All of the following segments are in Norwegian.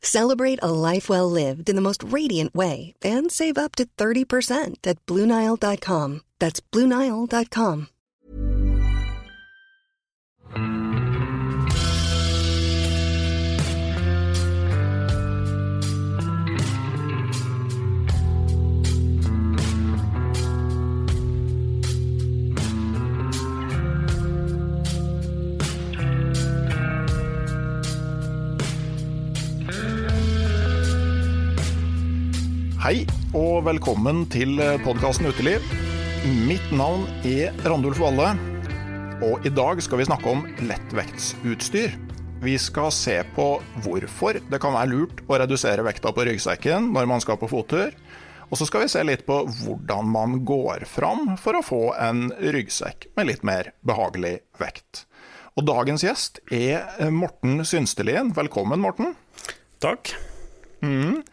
Celebrate a life well lived in the most radiant way and save up to 30% at BlueNile.com. That's BlueNile.com. Hei og velkommen til podkasten Uteliv. Mitt navn er Randulf Valle, og i dag skal vi snakke om lettvektsutstyr. Vi skal se på hvorfor det kan være lurt å redusere vekta på ryggsekken når man skal på fottur. Og så skal vi se litt på hvordan man går fram for å få en ryggsekk med litt mer behagelig vekt. Og dagens gjest er Morten Synstelien. Velkommen, Morten. Takk. Mm.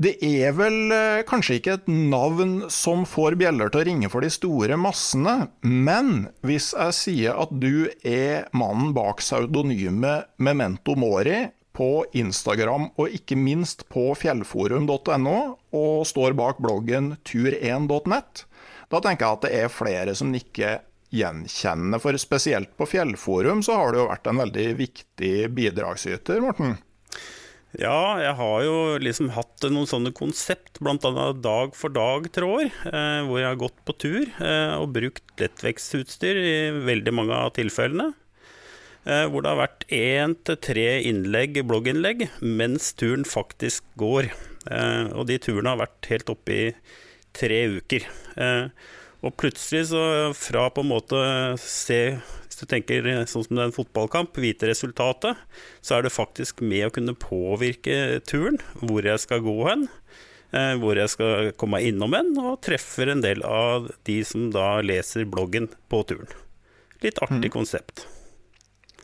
Det er vel eh, kanskje ikke et navn som får bjeller til å ringe for de store massene, men hvis jeg sier at du er mannen bak pseudonymet Memento Mori på Instagram og ikke minst på fjellforum.no, og står bak bloggen tur1.nett, da tenker jeg at det er flere som nikker gjenkjennende, for spesielt på fjellforum så har du jo vært en veldig viktig bidragsyter, Morten. Ja, jeg har jo liksom hatt noen sånne konsept, bl.a. dag for dag-tråder, eh, hvor jeg har gått på tur eh, og brukt lettvekstutstyr i veldig mange av tilfellene. Eh, hvor det har vært én til tre innlegg, blogginnlegg, mens turen faktisk går. Eh, og de turene har vært helt oppe i tre uker. Eh, og plutselig, så fra på en måte se hvis du tenker sånn som det er en fotballkamp, vite resultatet, så er det faktisk med å kunne påvirke turen, hvor jeg skal gå hen, eh, hvor jeg skal komme innom hen, og treffer en del av de som da leser bloggen på turen. Litt artig Mm. konsept.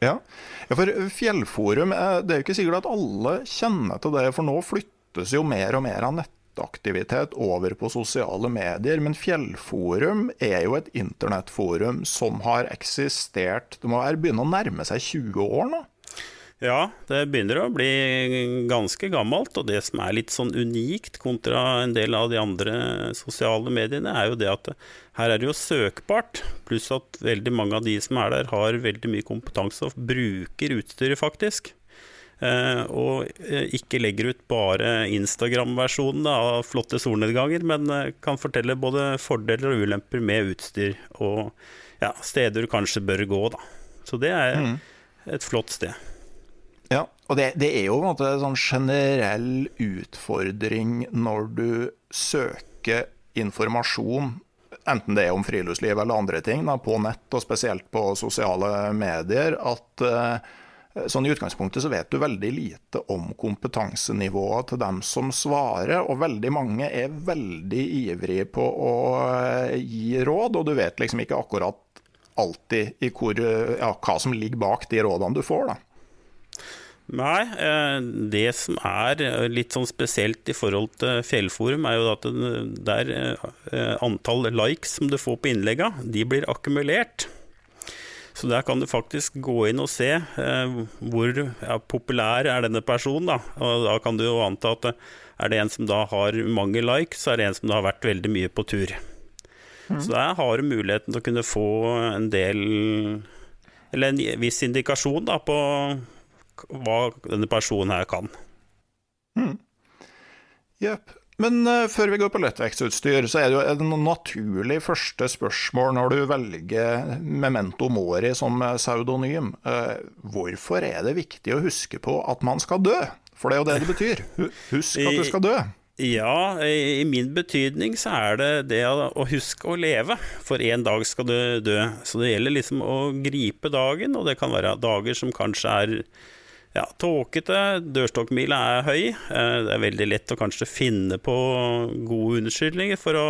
Ja. ja, for Fjellforum, eh, det er jo ikke sikkert at alle kjenner til det, for nå flyttes jo mer og mer av nettaktivitet over på sosiale medier. Men Fjellforum er jo et internettforum som har eksistert Det må begynne å nærme seg 20 år nå? Ja, det begynner å bli ganske gammelt, og det som er litt sånn unikt kontra en del av de andre sosiale mediene, er jo det at her er det jo søkbart, pluss at veldig mange av de som er der, har veldig mye kompetanse og bruker utstyret, faktisk. Eh, og eh, ikke legger ut bare Instagram-versjonen av flotte solnedganger, men eh, kan fortelle både fordeler og ulemper med utstyr, og ja, steder du kanskje bør gå, da. Så det er Mm. et flott sted. Ja, og det, det er jo en måte en sånn generell utfordring når du søker informasjon enten det er om friluftsliv eller andre ting, da, på nett og spesielt på sosiale medier, at uh, sånn i utgangspunktet så vet du veldig lite om kompetansenivået til dem som svarer, og veldig mange er veldig ivrige på å uh, gi råd, og du vet liksom ikke akkurat alltid hvor, ja, hva som ligger bak de rådene du får. da. Nei, eh, det som er eh, litt sånn spesielt i forhold til Fjellforum, er jo at det er eh, antall likes som du får på innlegga, de blir akkumulert. Så der kan du faktisk gå inn og se hvor ja, populær er denne personen. Da. Og da kan du jo anta at er det en som da har mange likes, så er det en som da har vært veldig mye på tur. Mm. Så der har du muligheten til å kunne få en del Eller en viss indikasjon da på hva denne personen her kan. Mm. Men uh, før vi går på lettvektsutstyr, så er det jo et naturlig første spørsmål når du velger Memento Mori som pseudonym. Uh, hvorfor er det viktig å huske på at man skal dø? For det er jo det det betyr. Husk at du skal dø. Ja, i min betydning så er det det å huske å leve, for en dag skal du dø. Så det gjelder liksom å gripe dagen, og det kan være dager som kanskje er ja, tåkete. Dørstokkmila er høy. Eh, det er veldig lett å kanskje finne på gode unnskyldninger for å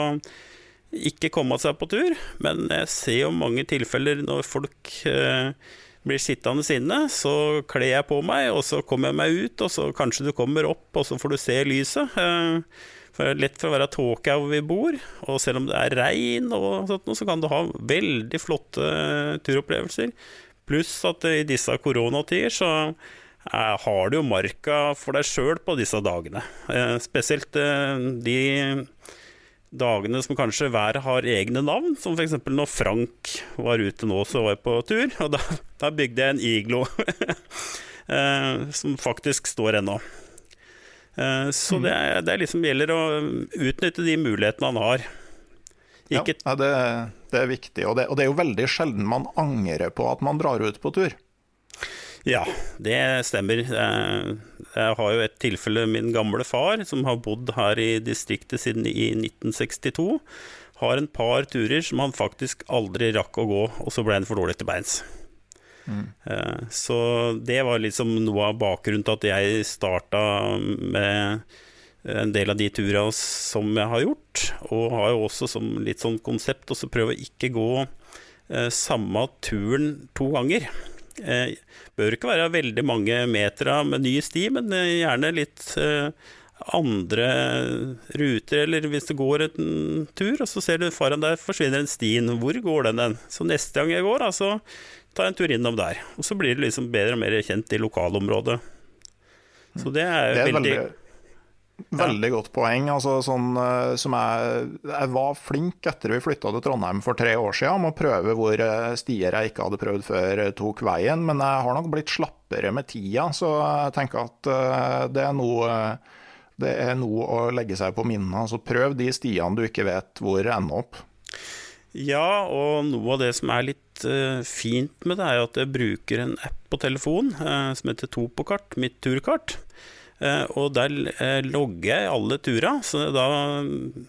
ikke komme seg på tur, men jeg ser jo mange tilfeller når folk eh, blir sittende inne, så kler jeg på meg, og så kommer jeg meg ut, og så kanskje du kommer opp, og så får du se lyset. Eh, for det er lett for å være tåke hvor vi bor, og selv om det er regn, og sånt, så kan du ha veldig flotte turopplevelser. Pluss at i disse koronatider så har du jo marka for deg sjøl på disse dagene. Eh, spesielt eh, de dagene som kanskje hver har egne navn, som f.eks. når Frank var ute nå, så var jeg på tur, og da, da bygde jeg en iglo. som faktisk står ennå. Så det, det liksom gjelder å utnytte de mulighetene han har. Ikke ja, det, det, er viktig, og det, og det er jo veldig sjelden man angrer på at man drar ut på tur. Ja, det stemmer. Jeg har jo et tilfelle min gamle far, som har bodd her i distriktet siden i 1962, har en par turer som han faktisk aldri rakk å gå, og så ble han for dårlig til beins. Mm. Så det var liksom noe av bakgrunnen til at jeg starta med en del av de turene som jeg har gjort, og har jo også som litt sånn konsept å prøve å ikke gå eh, samme turen to ganger. Eh, bør ikke være veldig mange meter med ny sti, men eh, gjerne litt eh, andre ruter, eller hvis du går en tur, og så ser du foran der forsvinner en stien. Hvor går den den? Så neste gang jeg går, da, så tar jeg en tur innom der. Og så blir det liksom bedre og mer kjent i lokalområdet. Så det er, det er veldig, veldig Veldig godt poeng. Altså, sånn, eh, som jeg, jeg, var flink etter vi flytta til Trondheim for tre år siden med å prøve hvor eh, stier jeg ikke hadde prøvd før, eh, tok veien. Men jeg har nok blitt slappere med tida, så jeg tenker at det er noe det er noe å legge seg på minnet. Altså, prøv de stiene du ikke vet hvor ender opp. Ja, og noe av det som er litt uh, fint med det, er at jeg bruker en app på telefon uh, som heter Topokart, mitt turkart. Eh, og der eh, logger jeg alle tura, så da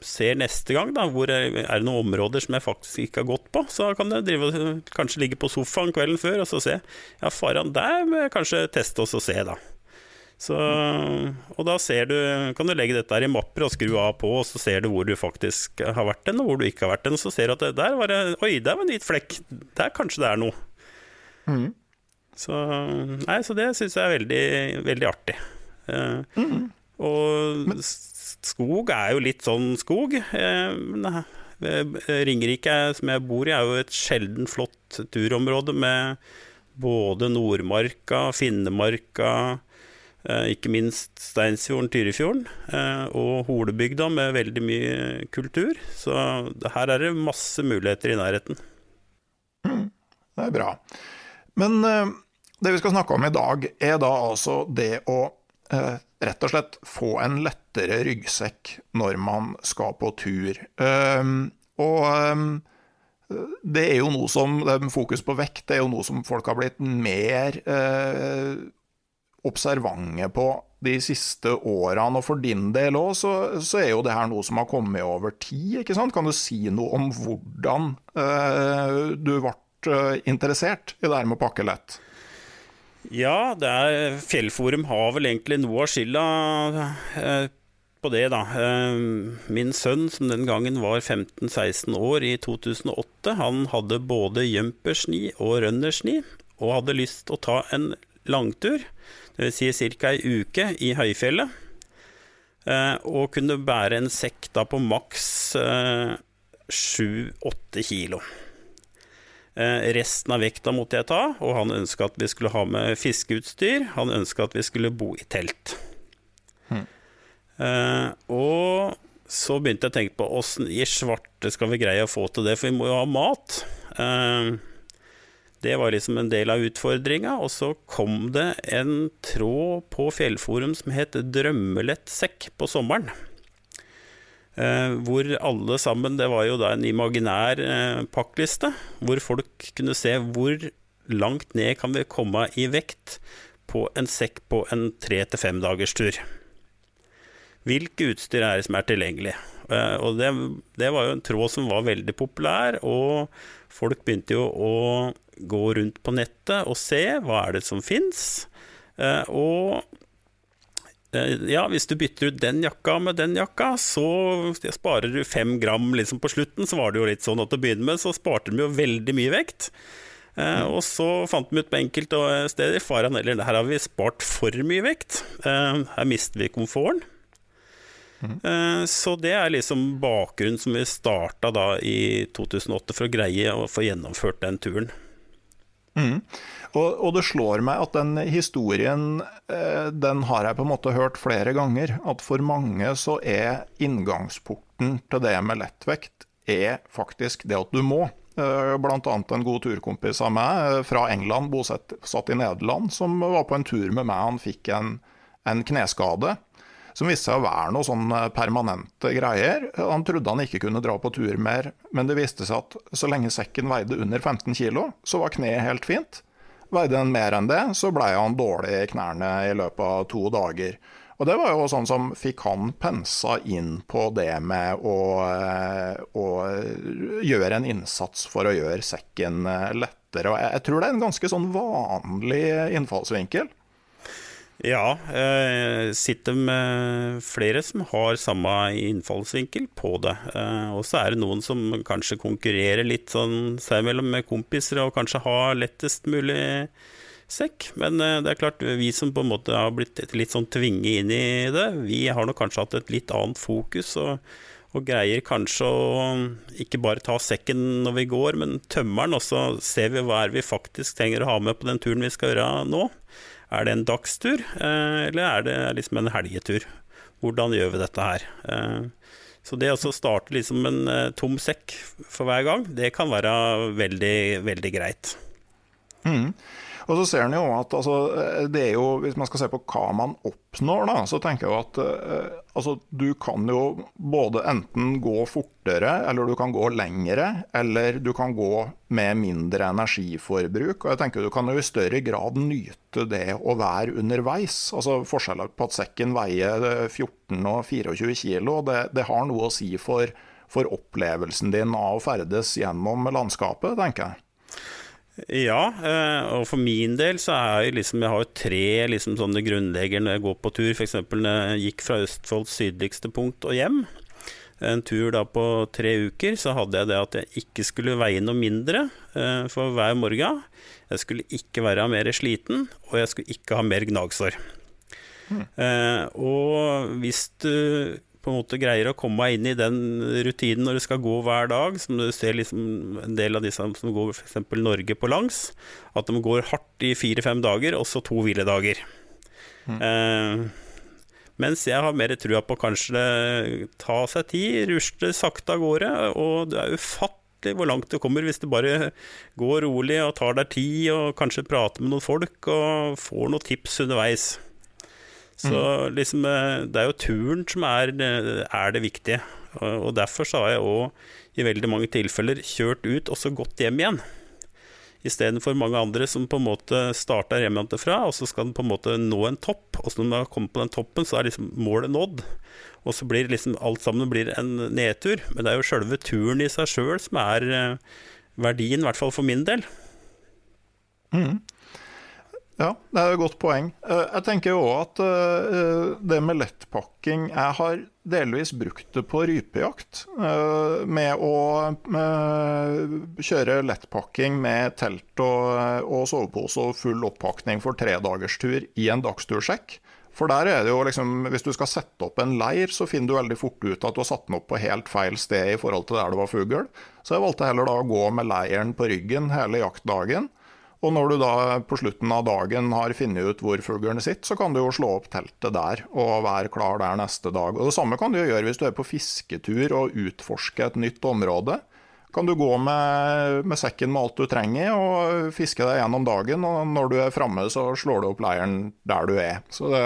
ser neste gang da, hvor er, det noen områder som jeg faktisk ikke har gått på. Så kan jeg drive, kanskje ligge på sofaen kvelden før og så se. Ja, faran der må jeg kanskje teste oss og se, da. Så, og da ser du, kan du legge dette her i mapper og skru av på, og så ser du hvor du faktisk har vært den, og hvor du ikke har vært den. Så ser du at der var det Oi, der var en hvit flekk. Der kanskje det er noe. Mm. Så, nei, så det syns jeg er veldig, veldig artig. Mm. Og skog er jo litt sånn skog. Eh, Ringerike, som jeg bor i, er jo et sjelden flott turområde med både Nordmarka, Finnemarka, eh, ikke minst Steinsfjorden, Tyrifjorden, og Holebygda med veldig mye kultur. Så her er det masse muligheter i nærheten. Mm, det er bra. Men det vi skal snakke om i dag, er da altså det å Eh, rett og slett få en lettere ryggsekk når man skal på tur. Ehm, og ehm, det er jo noe som Fokus på vekt det er jo noe som folk har blitt mer eh, observante på de siste årene, og for din del òg, så, så, er jo det her noe som har kommet over tid, ikke sant? Kan du si noe om hvordan eh, du ble eh, interessert i det her med å pakke lett? Ja, er, Fjellforum har vel egentlig noe av skylda eh, på det, da. Eh, min sønn, som den gangen var 15-16 år i 2008, han hadde både jumpersni og rønnersni og hadde lyst til å ta en langtur dvs. Si ca. ei uke i høyfjellet. Eh, og kunne bære en sekk da på maks eh, sju-åtte kilo. Eh, resten av vekta måtte jeg ta, og han ønska at vi skulle ha med fiskeutstyr. Han ønska at vi skulle bo i telt. Hmm. og så begynte jeg å tenke på åssen i svarte skal vi greie å få til det, for vi må jo ha mat. Det var liksom en del av utfordringa. Og så kom det en tråd på Fjellforum som het Drømmeletsekk på sommeren. Eh, hvor alle sammen Det var jo da en imaginær eh, pakkliste, hvor folk kunne se hvor langt ned kan vi komme i vekt på en sekk på en tre til fem dagers tur. Hvilke utstyr er det som er tilgjengelig? Eh, og det, det var jo en tråd som var veldig populær, og folk begynte jo å gå rundt på nettet og se hva er det som fins. Og ja, hvis du bytter ut den jakka med den jakka, så sparer du fem gram liksom på slutten. Så var det jo litt sånn at til å begynne med så sparte de jo veldig mye vekt. Eh, og så fant de ut på enkelte steder faran eller her har vi spart for mye vekt. Eh, her mister vi komforten. Mm. Så det er liksom bakgrunnen som vi starta da i 2008 for å greie å få gjennomført den turen. Mm. Og, og, det slår meg at den historien eh, den har jeg på en måte hørt flere ganger. At for mange så er inngangsporten til det med lettvekt er faktisk det at du må. Bl.a. blant annet en god turkompis av meg eh, fra England, bosatt i Nederland, som var på en tur med meg. Han fikk en, en kneskade som viste seg å være noe sånn permanente greier. Han trodde han ikke kunne dra på tur mer, men det viste seg at så lenge sekken veide under 15 kg, så var kneet helt fint. Veide den mer enn det, så blei han dårlig i knærne i løpet av to dager. Og det var jo sånn som fikk han pensa inn på det med å, eh, å gjøre en innsats for å gjøre sekken eh, lettere. Og jeg tror det er en ganske sånn vanlig innfallsvinkel. Ja, jeg sitter med flere som har samme innfallsvinkel på det. Eh, og så er det noen som kanskje konkurrerer litt sånn seg imellom med kompiser og kanskje har lettest mulig sekk. Men eh, det er klart, vi som på en måte har blitt litt sånn tvinget inn i det, vi har nok kanskje hatt et litt annet fokus. og, og greier kanskje å ikke bare ta sekken når vi går, men tømmer den, og så ser vi hva er vi faktisk trenger å ha med på den turen vi skal gjøre nå. Er det en dagstur, eh, eller er det liksom en helgetur? Hvordan gjør vi dette her? Eh, så det å starte liksom en eh, tom sekk for hver gang, det kan være veldig, veldig greit. Mm. Og så ser en jo at altså, det er jo, Hvis man skal se på hva man oppnår, da, så tenker jeg at uh, altså, du kan jo både enten gå fortere, eller du kan gå lengre, eller du kan gå med mindre energiforbruk. Og jeg tenker Du kan jo i større grad nyte det å være underveis. Altså Forskjellen på at sekken veier 14 og 24 kilo, det, det har noe å si for, for opplevelsen din av å ferdes gjennom landskapet, tenker jeg. Ja, eh, og for min del så er jeg liksom Jeg har jo tre liksom sånne grunnlegger når jeg går på tur. F.eks. når jeg gikk fra Østfolds sydligste punkt og hjem. En tur da på tre uker, så hadde jeg det at jeg ikke skulle veie noe mindre eh, for hver morgen. Jeg skulle ikke være mer sliten, og jeg skulle ikke ha mer gnagsår. Mm. og hvis du på en måte greier å komme meg inn i den rutinen når du skal gå hver dag, som du ser liksom en del av disse som går f.eks. Norge på langs, at de går hardt i fire-fem dager, og så to hviledager. Mm. Eh, mens jeg har mer trua på kanskje ta seg tid, rusle sakte av gårde, og det er ufattelig hvor langt du kommer hvis du bare går rolig og tar deg tid, og kanskje prater med noen folk og får noen tips underveis. Så mm. liksom, eh, det er jo turen som er, er det viktige. Og derfor så har jeg òg i veldig mange tilfeller kjørt ut og så gått hjem igjen. Istedenfor mange andre som på en måte starter hjemmefra, og så skal den på en måte nå en topp. Og så når man kommer på den toppen, så er liksom målet nådd. Og så blir liksom alt sammen blir en nedtur. Men det er jo sjølve turen i seg sjøl som er eh, verdien, i hvert fall for min del. Mm. Ja, det er et godt poeng. Eh, jeg tenker òg at eh, det med lettpakking Jeg har delvis brukt det på rypejakt. Eh, med å kjøre lettpakking med telt og sovepose og full oppakning for tredagerstur i en dagstursjekk. For der er det jo liksom, Hvis du skal sette opp en leir, så finner du veldig fort ut at du har satt den opp på helt feil sted i forhold til der det var fugl. Så jeg valgte heller da å gå med leiren på ryggen hele jaktdagen. Og når du da på slutten av dagen har funnet ut hvor fuglen sitter, så kan du jo slå opp teltet der og være klar der neste dag. Og Det samme kan du gjøre hvis du er på fisketur og utforsker et nytt område. Kan du gå med, med sekken med alt du trenger og fiske deg gjennom dagen, og når du er framme, så slår du opp leiren der du er. Så det,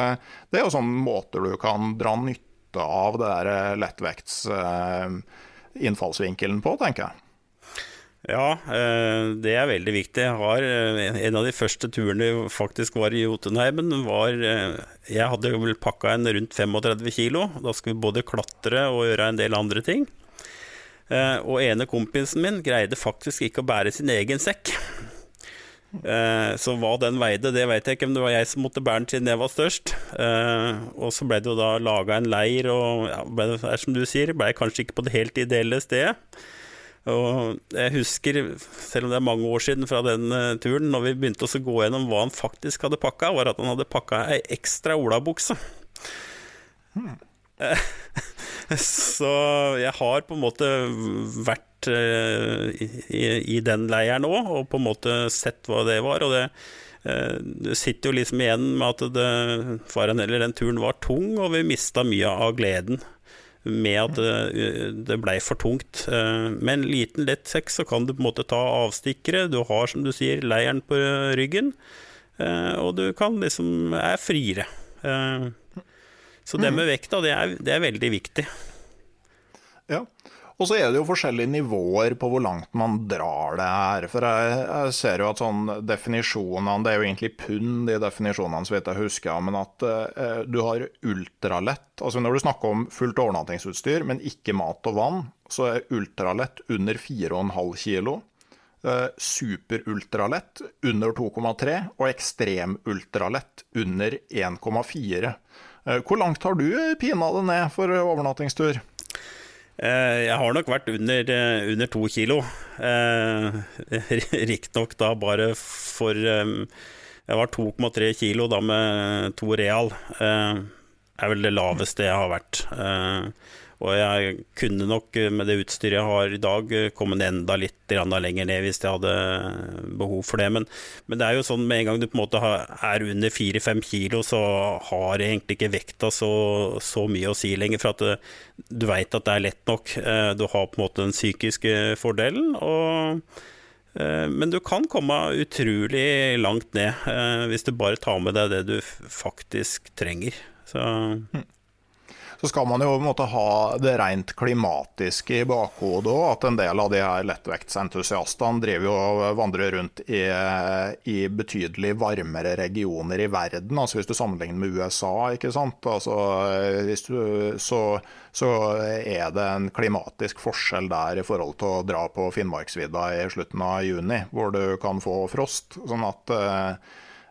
det er jo sånne måter du kan dra nytte av det der lettvekts eh, på, tenker jeg. Ja, eh, det er veldig viktig. Har, eh, en av de første turene faktisk var i Jotunheimen. Var, eh, jeg hadde vel pakka en rundt 35 kilo. Da skulle vi både klatre og gjøre en del andre ting. Og ene kompisen min greide faktisk ikke å bære sin egen sekk. Så hva den veide, det vet jeg ikke, men det var jeg som måtte bære den siden jeg var størst. Og så ble det jo da laga en leir, og ja, ble som du sier, ble jeg kanskje ikke på det helt ideelle stedet. Og jeg husker, selv om det er mange år siden fra den uh, turen, når vi begynte å gå gjennom hva han faktisk hadde pakka, var at han hadde pakka ei ekstra olabukse. Hmm. Så jeg har på en måte vært uh, i, i, den leiren òg, og på en måte sett hva det var. Og det, uh, du sitter jo liksom igjen med at det, den turen var tung, og vi mista mye av gleden med at det, ble for tungt. Eh, med en liten, lett sekk så kan du på en måte ta avstikkere. Du har, som du sier, leiren på ryggen, eh, og du kan liksom er friere. Eh, så det med vekta, det er, det er veldig viktig. Ja, og så er det jo forskjellige nivåer på hvor langt man drar det her. For jeg, jeg ser jo at sånn definisjonene Det er jo egentlig pund, de definisjonene, så vidt jeg husker. Men at eh, du har ultralett. Altså når du snakker om fullt overnattingsutstyr, men ikke mat og vann, så er ultralett under 4,5 kilo. Eh, superultralett under 2,3 og ekstremultralett under 1,4. Eh, hvor langt har du pina det ned for overnattingstur? Eh, jeg har nok vært under, eh, under to kilo. Eh, riktignok da bare for Jeg var 2,3 kilo da med to real. Det er vel det laveste jeg har vært. Og jeg kunne nok med det utstyret jeg har i dag, kommet enda litt lenger ned hvis jeg hadde behov for det. Men, men, det er jo sånn med en gang du på en måte er under 4-5 kilo, så har egentlig ikke vekta så, så mye å si lenger. For at du veit at det er lett nok. Eh, du har på en måte den psykiske fordelen. og eh, men du kan komme utrolig langt ned eh, hvis du bare tar med deg det du faktisk trenger. Så hm så skal man jo måtte ha det rent klimatiske i bakhodet òg. At en del av de her lettvektsentusiastene driver jo og vandrer rundt i, i, betydelig varmere regioner i verden. Altså hvis du sammenligner med USA, ikke sant. Altså, du, så, så, er det en klimatisk forskjell der i forhold til å dra på Finnmarksvidda i slutten av juni, hvor du kan få frost. sånn at Eh,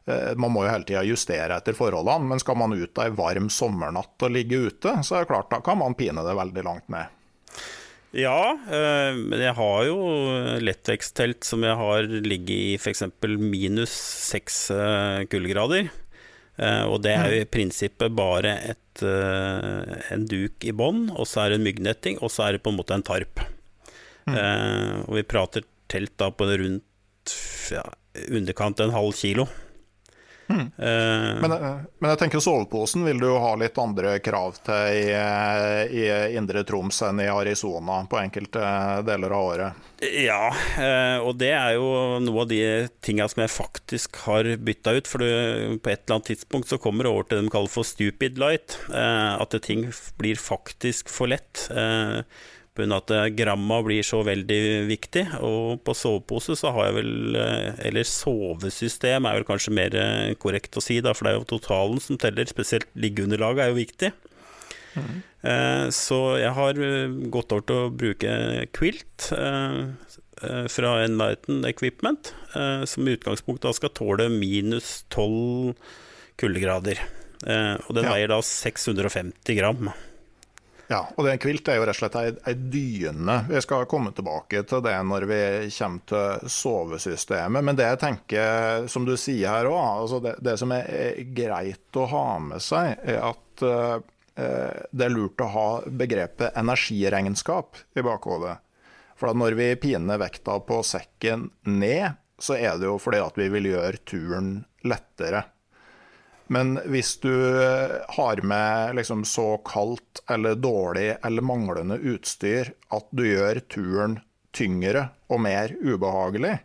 man må jo hele tida justere etter forholdene, men skal man ut ei varm sommernatt og ligge ute, så er det klart da kan man pine det veldig langt ned. Ja, eh, men jeg har jo lettveksttelt som jeg har ligget i f.eks. minus seks eh, kuldegrader. Og det er jo i prinsippet bare et, en duk i bånn, og så er det en myggnetting, og så er det på en måte en tarp. Mm. Og vi prater telt da på rundt ja, underkant en halv kilo. Mm. Men, eh, men, jeg tenker soveposen vil du jo ha litt andre krav til i, i, indre Troms enn i Arizona på enkelte deler av året. Ja, eh, og det er jo noe av de tinga som jeg faktisk har bytta ut. For på et eller annet tidspunkt så kommer det over til det de kaller for stupid light. At ting blir faktisk for lett. Pga. at eh, gramma blir så veldig viktig. Og på sovepose så har jeg vel eh, Eller sovesystem er vel kanskje mer eh, korrekt å si, da, for det er jo totalen som teller. Spesielt liggeunderlaget er jo viktig. Mm. Så jeg har gått over til å bruke Quilt fra Enlighten Equipment, som i utgangspunktet skal tåle minus 12 kuldegrader. Og den ja. veier da 650 gram. Ja, og det kvilt er jo rett og slett ei, ei dyne. Vi skal komme tilbake til det når vi kommer til sovesystemet. Men det jeg tenker, som du sier her òg, altså det, det, som er, greit å ha med seg, er at uh, det er lurt å ha begrepet energiregnskap i bakhodet. For når vi piner vekta på sekken ned, så er det jo fordi at vi vil gjøre turen lettere. Men hvis du eh, har med liksom så kaldt eller dårlig eller manglende utstyr at du gjør turen tyngre og mer ubehagelig,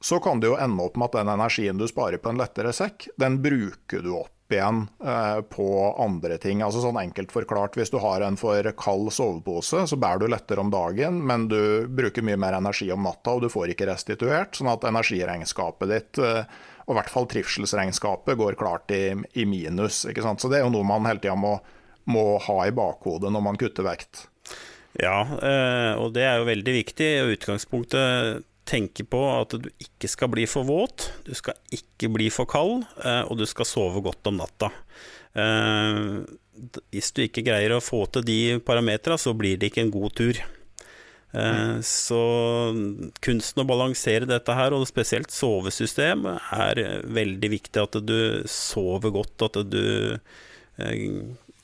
så kan det jo ende opp med at den energien du sparer på en lettere sekk, den bruker du opp igjen eh, på andre ting. Altså sånn enkelt forklart, Hvis du har en for kald sovepose, så bærer du lettere om dagen, men du bruker mye mer energi om natta, og du får ikke restituert. Sånn at energiregnskapet ditt eh, og i hvert fall trivselsregnskapet går klart i, i minus. Så det er jo noe man hele tida må, må, ha i bakhodet når man kutter vekt. Ja, eh, og det er jo veldig viktig. og Utgangspunktet tenke på at du ikke skal bli for våt, du skal ikke bli for kald, eh, og du skal sove godt om natta. Eh, hvis du ikke greier å få til de parametera, så blir det ikke en god tur. Eh, så kunsten å balansere dette her, og spesielt sovesystem, er veldig viktig. At du sover godt, at du eh,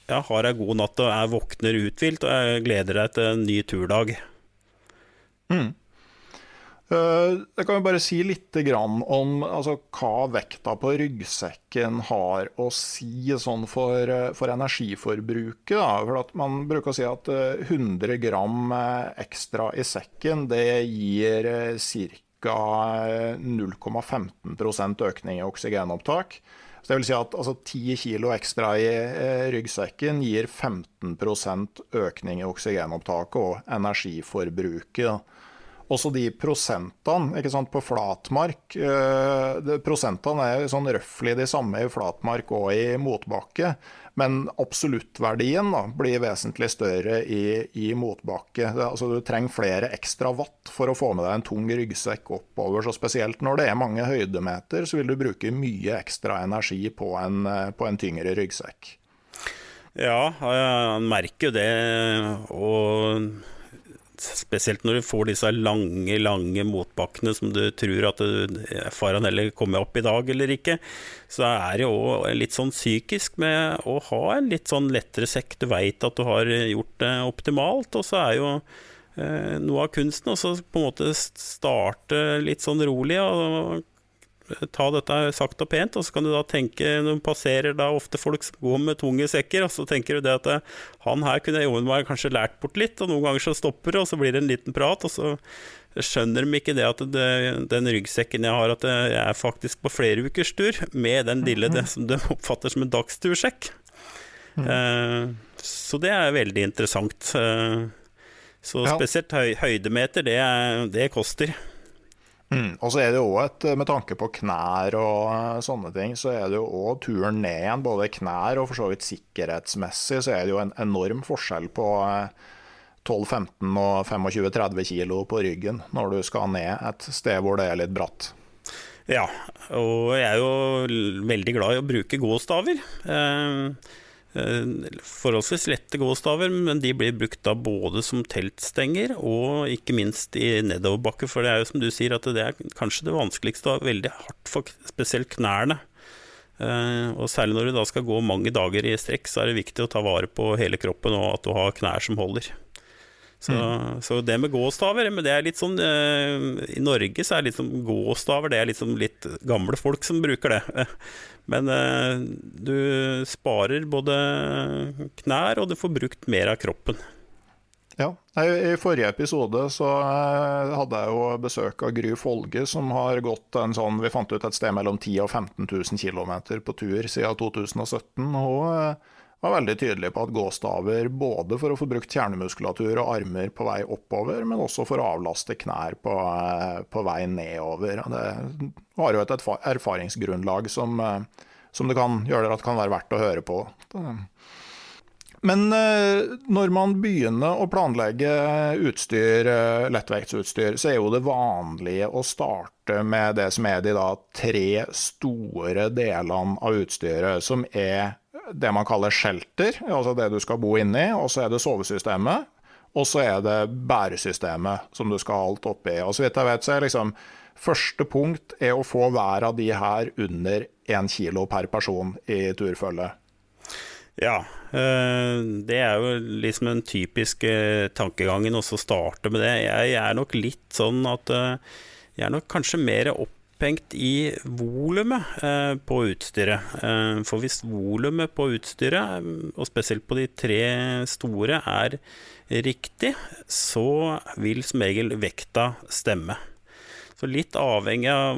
ja, har ei god natt og er våkner uthvilt og gleder deg til en ny turdag. Mm. Eh, jeg kan jo bare si litt om altså, hva vekta på ryggsekken har å si sånn for, eh, for energiforbruket. Da. For man bruker å si at 100 eh, gram ekstra i sekken det gir ca. 0,15% økning i oksygenopptak. Så det vil si at altså, 10 kg ekstra i ryggsekken gir 15% økning i oksygenopptaket og energiforbruket. Da. Også de prosentene ikke sant, på flatmark eh, Prosentene er sånn røftlig de samme i flatmark og i motbakke. Men absoluttverdien da, blir vesentlig større i, i motbakke. Det, altså, du trenger flere ekstra watt for å få med deg en tung ryggsekk oppover. Så spesielt når det er mange høydemeter, så vil du bruke mye ekstra energi på en, på en tyngre ryggsekk. Ja, han merker jo det. Og Spesielt når du får disse lange, lange motbakkene som du tror at faren heller kommer opp i dag eller ikke. Så er det jo litt sånn psykisk med å ha en litt sånn lettere sekk. Du veit at du har gjort det optimalt, og så er jo eh, noe av kunsten og så på en måte starte litt sånn rolig. og ta dette sakte og pent, og så kan du da tenke Når du passerer da ofte folk som går med tunge sekker, og så tenker du det at eh, han her kunne jobben meg kanskje lært bort litt, og noen ganger så stopper det, og så blir det en liten prat, og så skjønner de ikke det at det, den ryggsekken jeg har, at jeg er faktisk på flere ukers tur med den lille det som de oppfatter som en dagstursjekk. Mm. Uh, så det er veldig interessant. Uh, så spesielt høy, høydemeter, det, det koster. Mm. Og så er det jo et, Med tanke på knær og eh, sånne ting, så er det jo òg turen ned igjen. Både knær og for så vidt sikkerhetsmessig så er det jo en enorm forskjell på 12-15 eh, og 25-30 kilo på ryggen når du skal ned et sted hvor det er litt bratt. Ja, og jeg er jo veldig glad i å bruke gåstaver. Eh, Eh, forholdsvis lette gåstaver, men de blir brukt da både som teltstenger og ikke minst i nedoverbakke. For det er jo som du sier, at det er kanskje det vanskeligste og veldig hardt for spesielt knærne. Eh, og særlig når du da skal gå mange dager i strekk, så er det viktig å ta vare på hele kroppen og at du har knær som holder. Så, mm. så, det med gåstaver men det er litt sånn uh, I Norge så er det liksom gåstaver Det er liksom litt gamle folk som bruker det. Men uh, du sparer både knær, og du får brukt mer av kroppen. Ja. I forrige episode så eh, hadde jeg jo besøk av Gry Folge, som har gått en sånn Vi fant ut et sted mellom 10 000 og 15 000 km på tur siden 2017. Hun var veldig tydelig på at gåstaver både for å få brukt kjernemuskulatur og armer på vei oppover, men også for å avlaste knær på, eh, på vei nedover. Det har jo et erfaringsgrunnlag som, eh, som det kan gjøre at det kan være verdt å høre på. Men eh, når man begynner å planlegge utstyr, lettvektsutstyr, så er jo det vanlige å starte med det som er de da tre store delene av utstyret, som er det man kaller shelter, altså det du skal bo inni, og så er det sovesystemet. Og så er det bæresystemet som du skal ha alt oppi. Og så vidt jeg vet, så er liksom Første punkt er å få hver av de her under én kilo per person i turfølge. Ja, eh, det er jo liksom den typiske tankegangen også å starte med det. Jeg er nok litt sånn at eh, jeg er nok kanskje mer opp opphengt i volumet eh, på utstyret. Eh, for hvis volumet på utstyret, eh, og spesielt på de tre store, er riktig, så vil som regel vekta stemme. Så litt avhengig av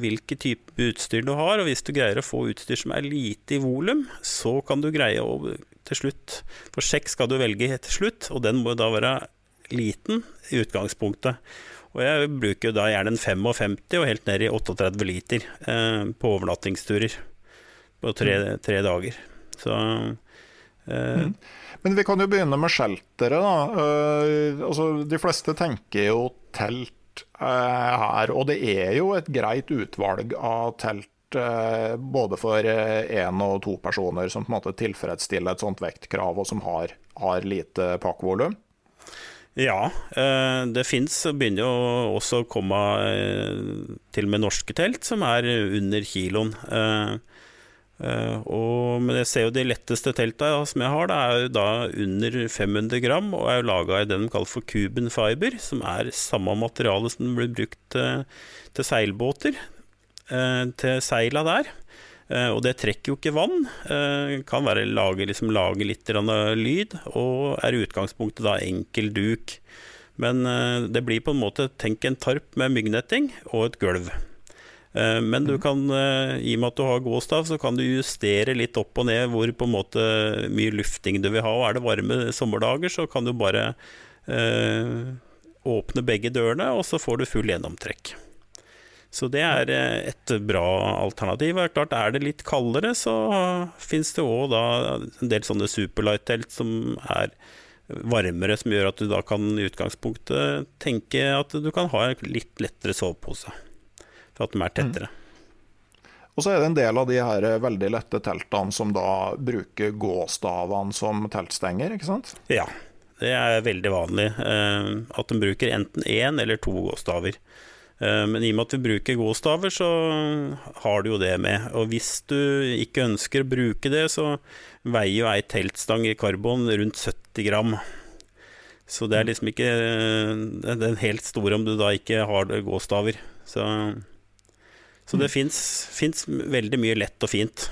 hvilken type utstyr du har, og hvis du greier å få utstyr som er lite i volum, så kan du greie å til slutt For sjekk skal du velge til slutt, og den må da være liten i utgangspunktet. Og jeg bruker jo da gjerne en 55 og helt ned i 38 liter eh, på overnattingsturer på tre, mm. tre dager. Så eh, mm. Men vi kan jo begynne med shelteret, da. Uh, altså, de fleste tenker jo telt uh, her, og det er jo et greit utvalg av telt uh, både for én og to personer som på en måte tilfredsstiller et sånt vektkrav, og som har, har lite pakkvolum. Ja, eh, det fins. Begynner jo også å komme eh, til og med norske telt som er under kiloen. Eh, og, men jeg ser jo de letteste telta som jeg har, det er jo da under 500 gram og er laga i det de kaller for Cuban fiber, som er samme materiale som blir brukt til seilbåter. Til seila der. Eh, og det trekker jo ikke vann. Eh, kan være lage, liksom, lage litt lyd, og er i utgangspunktet da enkel duk. Men eh, det blir på en måte tenk en tarp med myggnetting og et gulv. Men du mm. kan, i og med at du har gåstav, så kan du justere litt opp og ned hvor på en måte mye lufting du vil ha. Og er det varme sommerdager, så kan du bare eh, åpne begge dørene, og så får du full gjennomtrekk. Så det er eh, et bra alternativ. Og klart, er det litt kaldere, så fins det òg en del sånne superlight-telt som er varmere, som gjør at du da kan i utgangspunktet tenke at du kan ha en litt lettere sovepose. For at de er tettere. Mm. Og så er det en del av de her veldig lette teltene som da bruker gåstavene som teltstenger, ikke sant? Ja, det er veldig vanlig. Eh, at de bruker enten én eller to gåstaver. Eh, men i og med at vi bruker godstaver, så har du jo det med. Og hvis du ikke ønsker å bruke det, så veier jo ei teltstang i karbon rundt 70 gram. Så det er liksom ikke eh, den helt store om du da ikke har gåstaver. Så, så det mm. fins veldig mye lett og fint.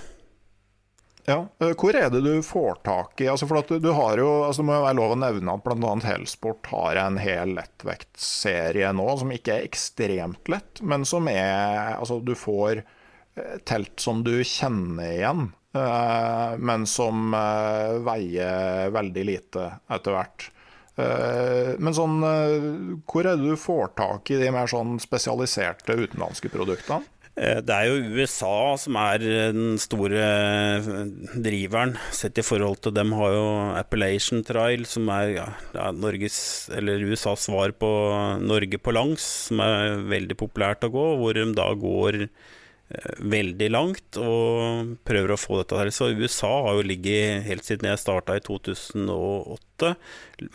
Ja, eh, Hvor er det du får tak i altså for at du, du har jo, altså Det må jo være lov å nevne at bl.a. Helsport har en hel lettvektserie nå som ikke er ekstremt lett, men som er altså Du får eh, telt som du kjenner igjen, eh, men som veier veldig lite etter hvert. Men sånn, hvor er det du får tak i de mer sånn spesialiserte utenlandske produktene? Eh, det er jo USA som er den store eh, driveren, sett i forhold til dem har jo Appellation Trial, som er ja, Norges, USAs svar på Norge på langs, som er veldig populært å gå, hvor de da går eh, veldig langt og prøver å få dette her. Så USA har jo ligget, helt siden jeg starta i 2008,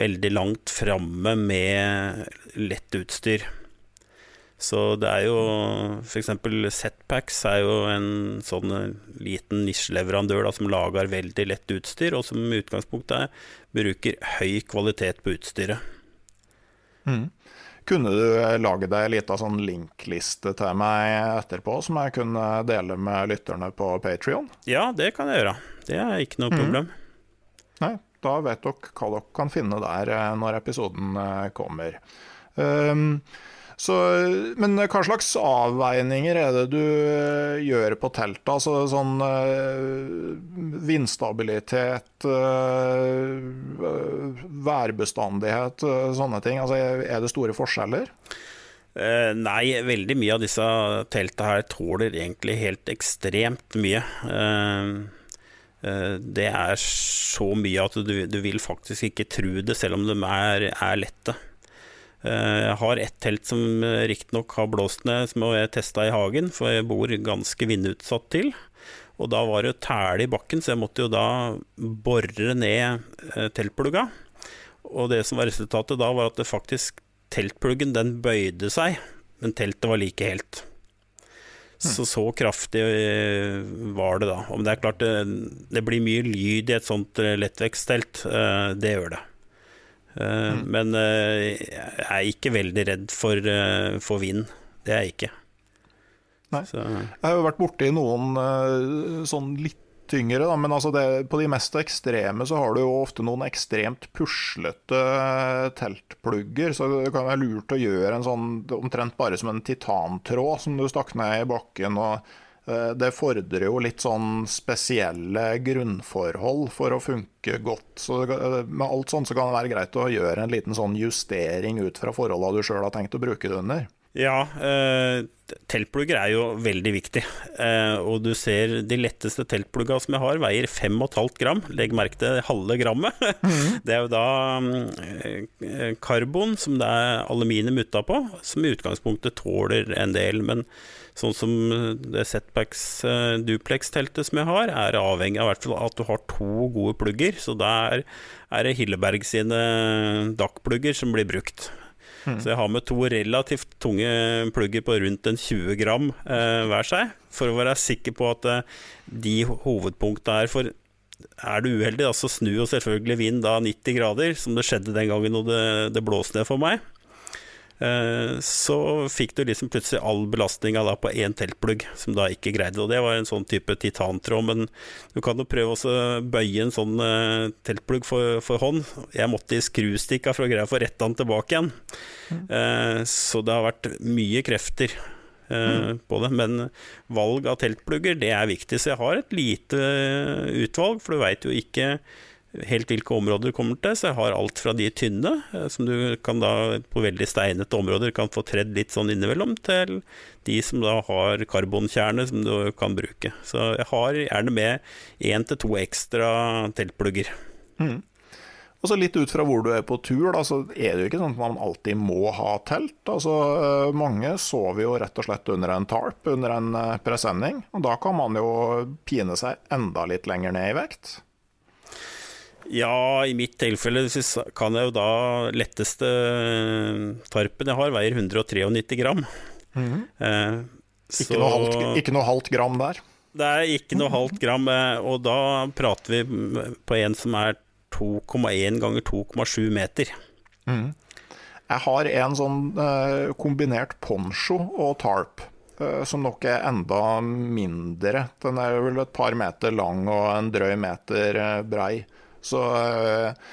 veldig langt framme med lett utstyr. Så det er jo f.eks. Setpacks er jo en sånn liten nisjeleverandør som lager veldig lett utstyr, og som i utgangspunktet bruker høy kvalitet på utstyret. Mm. Kunne du lage deg ei lita sånn linkliste til meg etterpå, som jeg kunne dele med lytterne på Patrion? Ja, det kan jeg gjøre. Det er ikke noe mm. problem. Nei, da vet dere hva dere kan finne der eh, når episoden eh, kommer. Um, Så, men hva slags avveininger er det du eh, gjør på teltet? Altså sånn uh, vindstabilitet, uh, værbestandighet, sånne ting. Altså, er det store forskjeller? Nei, veldig mye av disse teltene her tåler egentlig helt ekstremt mye. det er så mye at du, du, vil faktisk ikke tro det, selv om de er, er lette. Eh, jeg har ett telt som eh, riktignok har blåst ned, som jeg testa i hagen, for jeg bor ganske vindutsatt til. Og da var det tæle i bakken, så jeg måtte jo da bore ned eh, teltplugga. Og det som var resultatet da, var at det faktisk teltpluggen den bøyde seg, men teltet var like helt. Så så kraftig var det da. Men det er klart det, det blir mye lyd i et sånt lettvektsttelt, det gjør det. Mm. Men eh, jeg er ikke veldig redd for, eh, for vind. Det er jeg ikke. Nei. Så. Jeg har jo vært borti noen sånn litt tyngre, da, men altså det, på de mest ekstreme så har du jo ofte noen ekstremt puslete teltplugger, så det kan være lurt å gjøre en sånn omtrent bare som en titantråd som du stakk ned i bakken. og Eh, det fordrer jo litt sånn spesielle grunnforhold for å funke godt. Så eh, med alt sånt så kan det være greit å gjøre en liten sånn justering ut fra forholda du sjøl har tenkt å bruke det under. Ja, eh, teltplugger er jo veldig viktig. Eh, og du ser de letteste teltplugga som jeg har, veier 5,5 gram. Legg merke til halve grammet. Mm. Det er jo da eh, karbon som det er aluminium utapå, som i utgangspunktet tåler en del. men Sånn som det Setbacks uh, duplex-teltet som jeg har, er avhengig av hvert fall at du har to gode plugger. Så der er det Hilleberg sine DAC-plugger som blir brukt. Mm. Så jeg har med to relativt tunge plugger på rundt en 20 gram eh, hver seg, for å være sikker på at eh, de hovedpunktene er for er du uheldig, så snur jo selvfølgelig vind da 90 grader, som det skjedde den gangen det, det blåste ned for meg. Eh, så fikk du liksom plutselig all belastninga på én teltplugg, som da ikke greide det. Og det var en sånn type titantråd, men du kan jo prøve å bøye en sånn uh, teltplugg for, for, hånd. Jeg måtte i skrustikka for å greie å få retta den tilbake igjen. Mm. Uh, så det har vært mye krefter. Mm. på det, Men valg av teltplugger det er viktig, så jeg har et lite utvalg. For du veit jo ikke helt hvilke områder du kommer til. Så jeg har alt fra de tynne, eh, som du kan da på veldig steinete områder kan få tredd litt sånn innimellom, til de som da har karbonkjerne som du kan bruke. Så jeg har gjerne med én til to ekstra teltplugger. Mm. Og så Litt ut fra hvor du er på tur, da, så er det jo ikke sånn at man alltid må ha telt. Altså, eh, Mange sover jo rett og slett under en tarp, under en eh, presenning. og Da kan man jo pine seg enda litt lenger ned i vekt. Ja, i mitt tilfelle kan jeg jo da letteste eh, tarpen jeg har, veier 193 gram. Mm. Eh, ikke, noe halvt, ikke, noe halvt, gram der? Det er ikke noe halvt gram, eh, og da prater vi på en som er 2,1 ganger 2,7 meter. Mm. Jeg har en sånn eh, kombinert poncho og tarp. Eh, som nok er enda mindre. Den er vel et par meter lang og en drøy meter brei. Så eh,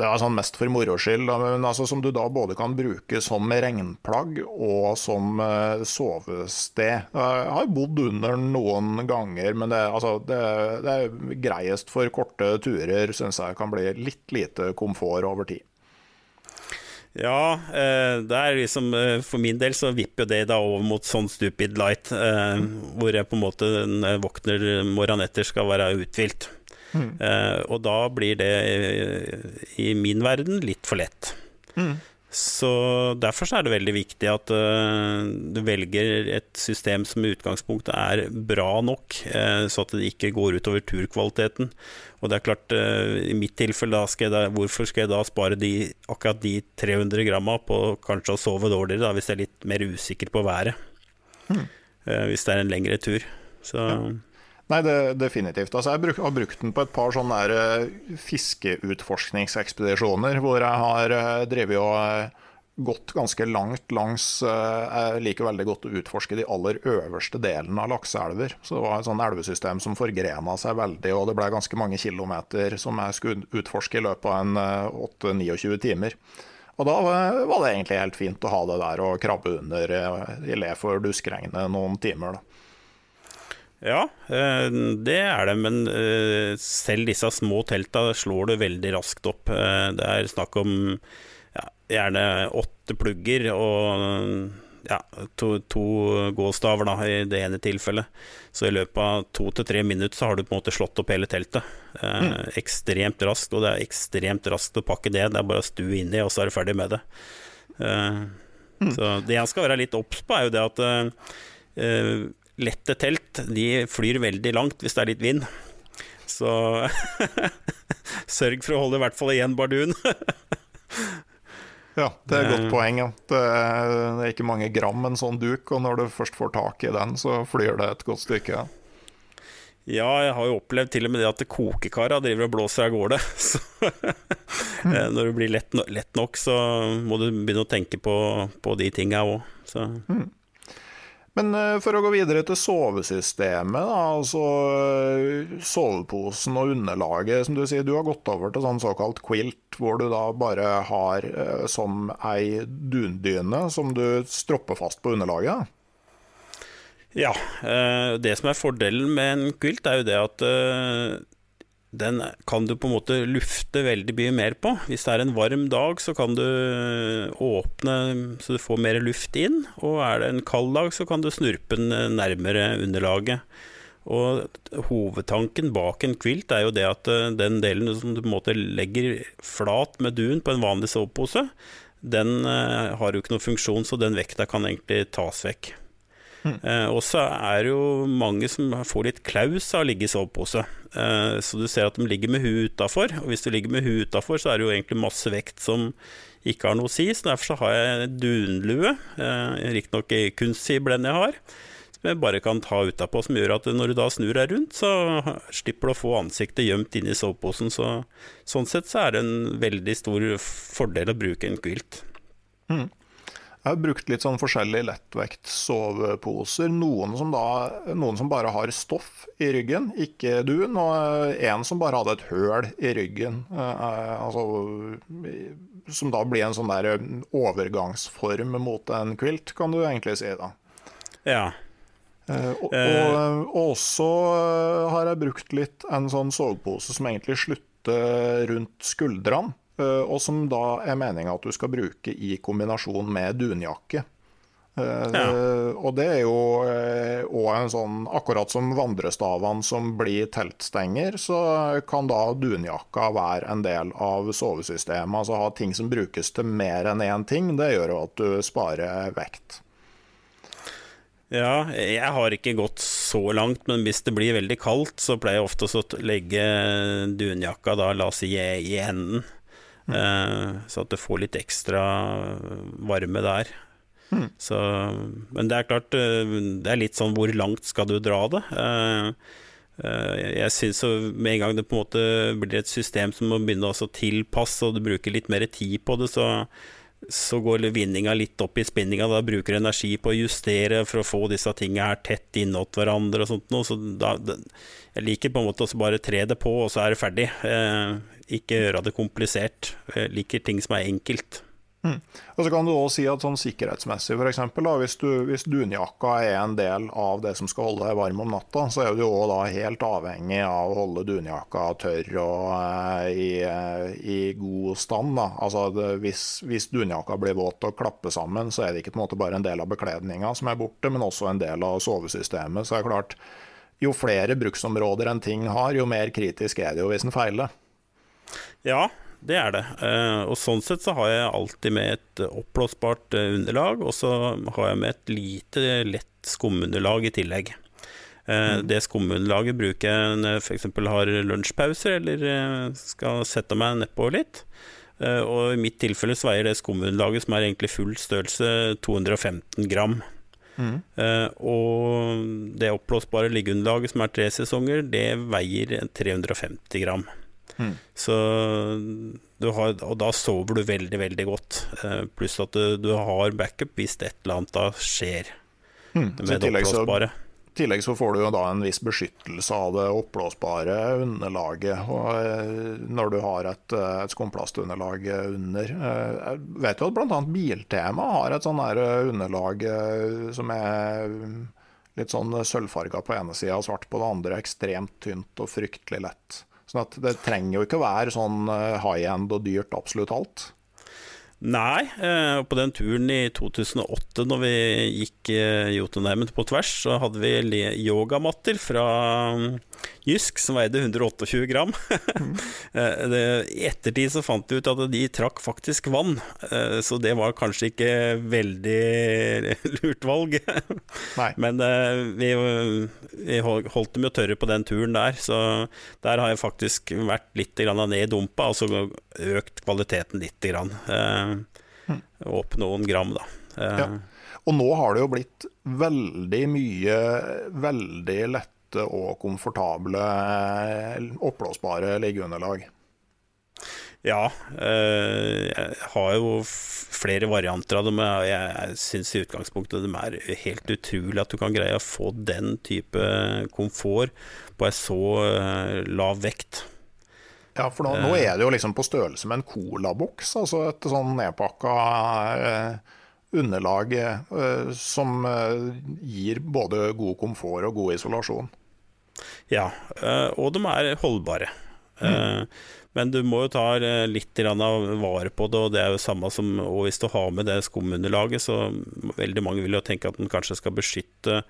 det er sånn mest for moro skyld, men altså, som du da både kan bruke som regnplagg og som uh, sovested. Jeg har bodd under noen ganger, men det, altså, det, det er greiest for korte turer, syns jeg kan bli litt lite komfort over tid. Ja, eh, liksom for min del så vipper det da over mot sånn stupid light, hvor jeg på en måte våkner morgenen etter skal være uthvilt. Mm. Uh, og da blir det, i min verden, litt for lett. Mm. Så Derfor så er det veldig viktig at uh, du velger et system som i utgangspunktet er bra nok, uh, så at det ikke går utover turkvaliteten. Og det er klart, uh, i mitt tilfelle, skal da, hvorfor skal jeg da spare de, akkurat de 300 gramma på kanskje å sove dårligere, da, hvis jeg er litt mer usikker på været? Mm. hvis det er en lengre tur. Så ja. Nei, det, definitivt. Altså, jeg har brukt den på et par sånne der, uh, fiskeutforskningsekspedisjoner hvor jeg har uh, drevet og uh, gått ganske langt langs Jeg liker veldig godt å utforske de aller øverste delene av lakseelver. Så det var et sånn elvesystem som forgrena seg veldig, og det ble ganske mange kilometer som jeg skulle utforske i løpet av en 8-29 timer. Og da var det egentlig helt fint å ha det der og krabbe under eh, i le for duskregnet noen timer. da. Ja, eh, det er det, men eh, selv disse små telta slår du veldig raskt opp. Eh, Det er snakk om ja, gjerne åtte plugger og ja, to, to gåstaver da, i det ene tilfellet. Så i løpet av to til tre minutter så har du på en måte slått opp hele teltet. Mm. Ekstremt raskt, og det er ekstremt raskt å pakke det. Det er bare å stue inn i, og så er du ferdig med det. Eh, Så det jeg skal være litt obs på, er jo det at lette telt de flyr veldig langt hvis det er litt vind. Så sørg for å holde i hvert fall igjen bardun. Ja, det er et godt Eh. poeng. Ja. Det, er, ikke mange gram en sånn duk, og når du først får tak i den, så flyr det et godt stykke. Ja, jeg har jo opplevd til og med det at kokekara driver og blåser av gårde. Så mm. når det blir lett, lett nok, så må du begynne å tenke på, på de tinga òg. Så Men eh, for å gå videre til sovesystemet, da, altså eh, soveposen og underlaget, som du sier, du har gått over til sånn såkalt quilt, hvor du da bare har eh, som ei dundyne som du stropper fast på underlaget. Ja. Det som er fordelen med en quilt, er jo det at den kan du på en måte lufte veldig mye mer på. Hvis det er en varm dag, så kan du åpne så du får mer luft inn. Og er det en kald dag, så kan du snurpe den nærmere underlaget. Og hovedtanken bak en quilt er jo det at eh, den delen som du på en måte legger flat med dun på en vanlig sovepose, den eh, har jo ikke noen funksjon, så den vekta kan egentlig tas vekk. Eh, og så er det jo mange som får litt klaus av å ligge i sovepose. Eh, så du ser at de ligger med huet utafor, og hvis du ligger med huet utafor, så er det jo egentlig masse vekt som ikke har noe å si. Så derfor så har jeg dunlue, eh, riktignok i kunstfiberblend jeg har, som jeg bare kan ta utapå, som gjør at når du da snur deg rundt, så slipper du å få ansiktet gjemt inni soveposen. Så, sånn sett så er det en veldig stor fordel å bruke en quilt. Jeg har brukt litt sånn forskjellige lettvekt soveposer. Noen som, da, noen som bare har stoff i ryggen, ikke dun, og en som bare hadde et høl i ryggen. Eh, altså, som da blir en sånn der overgangsform mot en quilt, kan du egentlig si. da. Ja. Eh, og, og, og også eh, har jeg brukt litt en sånn sovepose som egentlig slutter rundt skuldrene, eh, og som da er meninga at du skal bruke i kombinasjon med dunjakke. Ja. Og det er jo òg en sånn Akkurat som vandrestavene som blir teltstenger, så kan da dunjakka være en del av sovesystemet. Altså ha ting som brukes til mer enn én ting. Det gjør jo at du sparer vekt. Ja, jeg har ikke gått så langt, men hvis det blir veldig kaldt, så pleier jeg ofte å legge dunjakka da, la oss si, i enden. Eh, så at du får litt ekstra varme der. Så, men det er klart, eh, det er litt sånn hvor langt skal du dra det? Eh, jeg syns med en gang det på en måte blir et system som må begynne å tilpasse, og du bruker litt mer tid på det, så så går vinninga litt opp i spinninga. Da bruker du energi på å justere for å få disse tinga her tett innåt hverandre og sånt noe. Så da, da, jeg liker på en måte å bare tre det på, og så er det ferdig. Eh, ikke gjøre det komplisert. Jeg liker ting som er enkelt. Og så kan du også si at sånn sikkerhetsmessig, da, hvis, du, hvis dunjakka er en del av det som skal holde deg varm om natta, så er du da helt avhengig av å holde dunjakka tørr og uh, i, uh, i god stand. Da. Altså, det, hvis, hvis dunjakka blir våt og klapper sammen, så er det ikke en måte bare en del av bekledninga som er borte, men også en del av sovesystemet. Så er det klart, jo flere bruksområder en ting har, jo mer kritisk er det jo hvis en feiler. Ja, det er det. Eh, og sånn sett så har jeg alltid med et oppblåsbart eh, underlag, og så har jeg med et lite, lett skumunderlag i tillegg. Mm. Det skumunderlaget bruker jeg når jeg f.eks. har lunsjpauser eller eh, skal sette meg nedpå litt. Eh, Og i mitt tilfelle så veier det skumunderlaget, som er egentlig full størrelse, 215 gram. Mm. og det oppblåsbare liggeunderlaget, som er tre sesonger, det veier 350 gram. Så du har, og da sover du veldig, veldig godt. Eh, pluss at du, du har backup hvis et eller annet da skjer mm. med det oppblåsbare. I tillegg så får du jo da en viss beskyttelse av det oppblåsbare underlaget og, eh, når du har et, eh, et skumplastunderlag under. Jeg vet jo at bl.a. Biltema har et sånn underlag som er litt sånn sølvfarga på ene sida og svart på det andre, ekstremt tynt og fryktelig lett. Sånn at det trenger jo ikke å være sånn high end og dyrt absolutt alt. Nei, og på den turen i 2008 når vi gikk eh, Jotunheimen på tvers, så hadde vi yogamatter fra mm, Jysk som veide 128 gram. Mm. I ettertid så fant vi ut at de trakk faktisk vann, så det var kanskje ikke veldig lurt valg. Nei. Men vi, vi holdt dem jo tørre på den turen der, så der har jeg faktisk vært litt ned i dumpa, altså økt kvaliteten litt. Grann. Opp noen gram, da. Ja. Og nå har det jo blitt veldig mye veldig lette og komfortable oppblåsbare liggeunderlag. Ja, jeg har jo flere varianter av dem. Jeg syns i utgangspunktet de er helt utrolig at du kan greie å få den type komfort på ei så lav vekt. Ja, for nå, nå, er det jo liksom på størrelse med en colaboks, altså et sånn nedpakka eh, underlag eh, som eh, gir både god komfort og god isolasjon. Ja, eh, og de er holdbare. Mm. Eh, men du må jo ta eh, litt vare på det, og det er jo samme som hvis du har med det skumunderlaget, så veldig mange vil jo tenke at den kanskje skal beskytte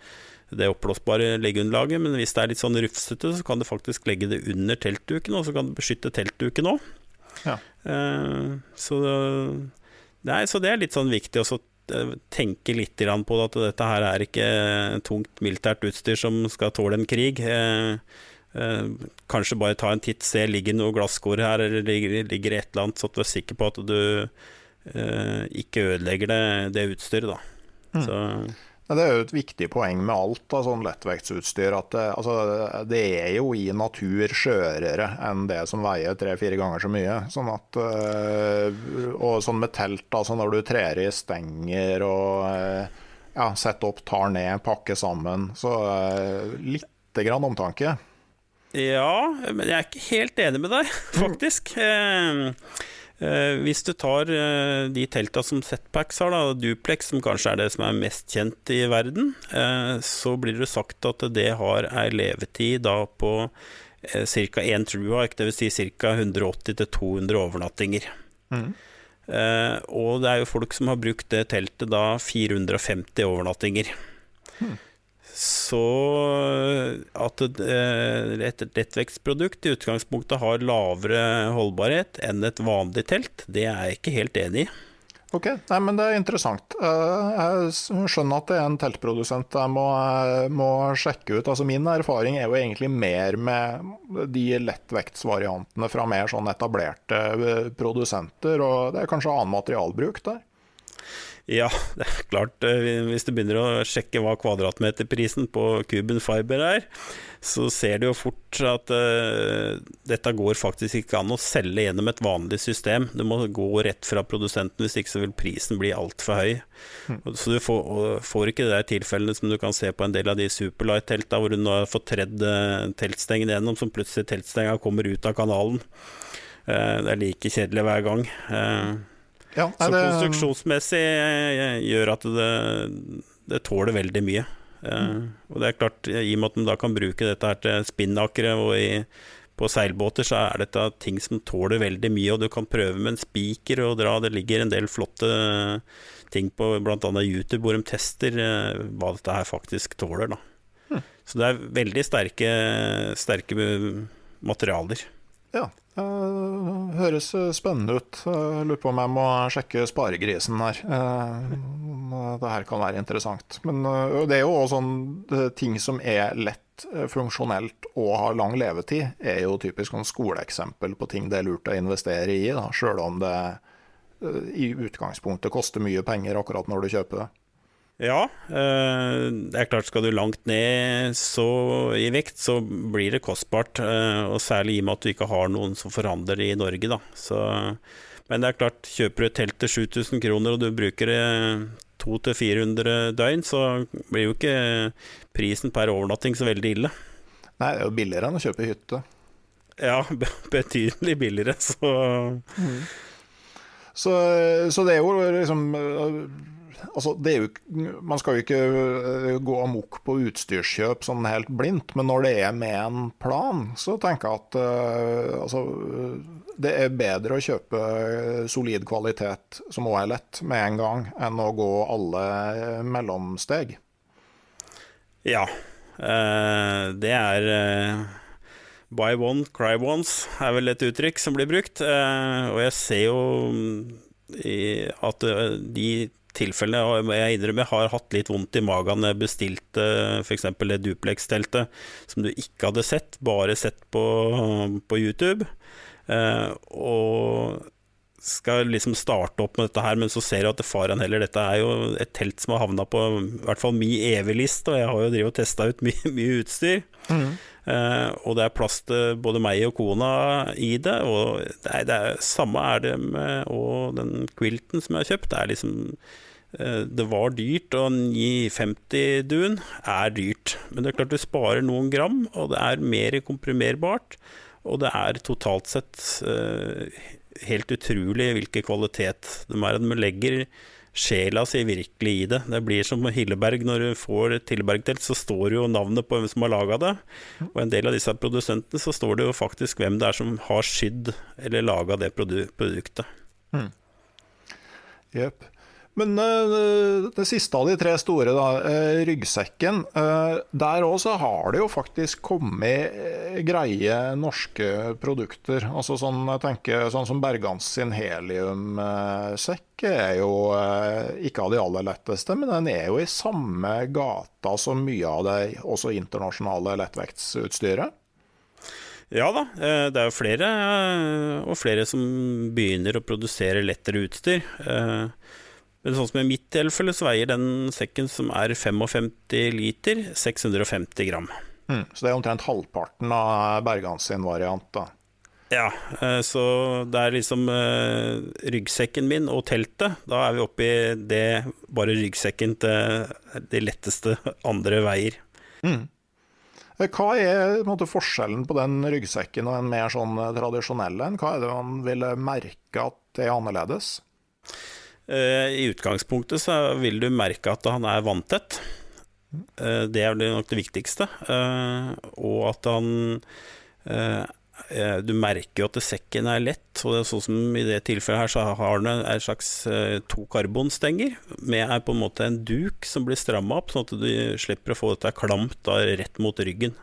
det oppblåsbare leggeunderlaget, men hvis det er litt sånn rufsete, så kan du faktisk legge det under teltduken, og så kan du beskytte teltduken òg. Ja. Eh, så, så det er litt sånn viktig å eh, tenke litt på det, at dette her er ikke tungt militært utstyr som skal tåle en krig. Eh, kanskje bare ta en titt, se ligger noe glasskår her, eller ligger, et eller annet, så du er sikker på at du ikke ødelegger det, det utstyret. da. Mm. Så det er jo et viktig poeng med alt av sånn lettvektsutstyr. At det, altså, det, er jo i natur skjørere enn det som veier tre-fire ganger så mye. Sånn at, øh, og sånn med telt, altså når du trer i stenger og øh, ja, setter opp, tar ned, pakker sammen. Så litt lite grann omtanke. Ja, men jeg er ikke helt enig med deg, faktisk. Mm. Eh, hvis du tar eh, de telta som Setpacks har, da, Duplex, som kanskje er det som er mest kjent i verden, eh, så blir det sagt at det har ei levetid da på eh, ca. én truehike, dvs. Si ca. 180-200 overnattinger. Mm. Eh, og det er jo folk som har brukt det teltet da 450 overnattinger. Mm. Så at eh, et lettvektsprodukt i utgangspunktet har lavere holdbarhet enn et vanlig telt, det er jeg ikke helt enig i. Ok, Nei, men Det er interessant. Eh, jeg skjønner at det er en teltprodusent jeg må, må, sjekke ut. Altså Min erfaring er jo egentlig mer med de lettvektsvariantene fra mer sånn etablerte eh, produsenter. og Det er kanskje annen materialbruk der? Ja, det er klart. Eh, hvis du begynner å sjekke hva kvadratmeterprisen på Cuban Fiber er, så ser du jo fort at uh, dette går faktisk ikke an å selge gjennom et vanlig system. Du må gå rett fra produsenten, hvis ikke så vil prisen bli altfor høy. Mm. Så du får, får, ikke de der tilfellene som du kan se på en del av de superlight-telta, hvor du nå har fått tredd Teltstengene teltstengen gjennom, som plutselig teltstenga kommer ut av kanalen. Uh, det er like kjedelig hver gang. Uh, ja, så det... konstruksjonsmessig eh, gjør at det, det tåler veldig mye. Mm. og det er klart, i og med at man da kan bruke dette her til spinnakere og i, på seilbåter, så er dette ting som tåler veldig mye, og du kan prøve med en spiker og dra. Det ligger en del flotte ting på bl.a. YouTube hvor de tester eh, hva dette her faktisk tåler. Da. Mm. Så det er veldig sterke, sterke materialer. Ja, høres spennende ut. Jeg lurer på om jeg må sjekke sparegrisen her. Det her kan være interessant. Men det er jo også sånn ting som er lett funksjonelt og har lang levetid, er jo typisk en skoleeksempel på ting det er lurt å investere i, da, sjøl om det i utgangspunktet koster mye penger akkurat når du kjøper det. Ja, eh, det er klart skal du langt ned så i vekt, så blir det kostbart. Eh, og særlig i og med at du ikke har noen som forhandler i Norge, da. Så, men det er klart, kjøper du et telt til 7000 kroner og du bruker det 200-400 døgn, så blir jo ikke prisen per overnatting så veldig ille. Nei, det er jo billigere enn å kjøpe hytte. Ja, betydelig billigere, så mm. så, så, det er jo liksom Altså, jo Man skal jo ikke eh, gå amok på utstyrskjøp sånn helt blindt, men når det er med en plan, så tenker jeg at uh, altså, det er bedre å kjøpe solid kvalitet, som òg er lett, med en gang, enn å gå alle mellomsteg. Ja. Uh, det er uh Buy one, cry once er vel et uttrykk som blir brukt. Eh, og jeg ser jo mm, at eh, de tilfellene jeg innrømmer jeg har hatt litt vondt i magen når jeg bestilte f.eks. det duplex-teltet som du ikke hadde sett, bare sett på, på YouTube. Eh, og skal liksom starte opp med dette her, men så ser jeg at faren heller Dette er jo et telt som har havna på i hvert fall min evig-liste, og jeg har jo drevet og testa ut mye, mye utstyr. Mm. Uh, og det er plass til både meg og kona i det. Og det er, det er samme er det med og den quilten som jeg har kjøpt. Det er liksom uh, Det var dyrt, og 950-duen er dyrt. Men det er klart du sparer noen gram, og det er mer komprimerbart. Og det er totalt sett uh, helt utrolig hvilken kvalitet de er. De legger sjela si virkelig i det. Det blir som Hilleberg. Når du får et Hilleberg-telt, så står jo navnet på hvem som har laga det. Og en del av disse produsentene så står det jo faktisk hvem det er som har sydd eller laga det produ produktet. Mm. Men uh, det siste av de tre store, da, uh, ryggsekken. Uh, der òg så har det jo faktisk kommet greie norske produkter. Altså sånn, jeg tenker, sånn som Bergans sin heliumsekk er jo ikke av de aller letteste, men den er jo i samme gata som mye av det også internasjonale lettvektsutstyret. Ja da, det er jo flere og flere som begynner å produsere lettere utstyr. Men sånn som i mitt tilfelle, så veier den sekken som er 55 liter, 650 gram. Mm, så det er omtrent halvparten av Bergans sin variant, da. Ja, eh, så det er liksom uh, ryggsekken min og teltet. Da er vi oppe i det bare ryggsekken til de letteste andre veier. Mm. Eh, hva er måte, forskjellen på den ryggsekken og den mer sånn tradisjonelle? Hva er det man ville merke at det er annerledes? Eh, I utgangspunktet så vil du merke at han er vanntett. Eh, det er nok det viktigste. Eh, og at han Du merker jo at sekken er lett, og det er sånn som i det tilfellet her, så har den en slags to karbonstenger med på en måte en duk som blir stramma opp, sånn at du slipper å få dette klamt da, rett mot ryggen.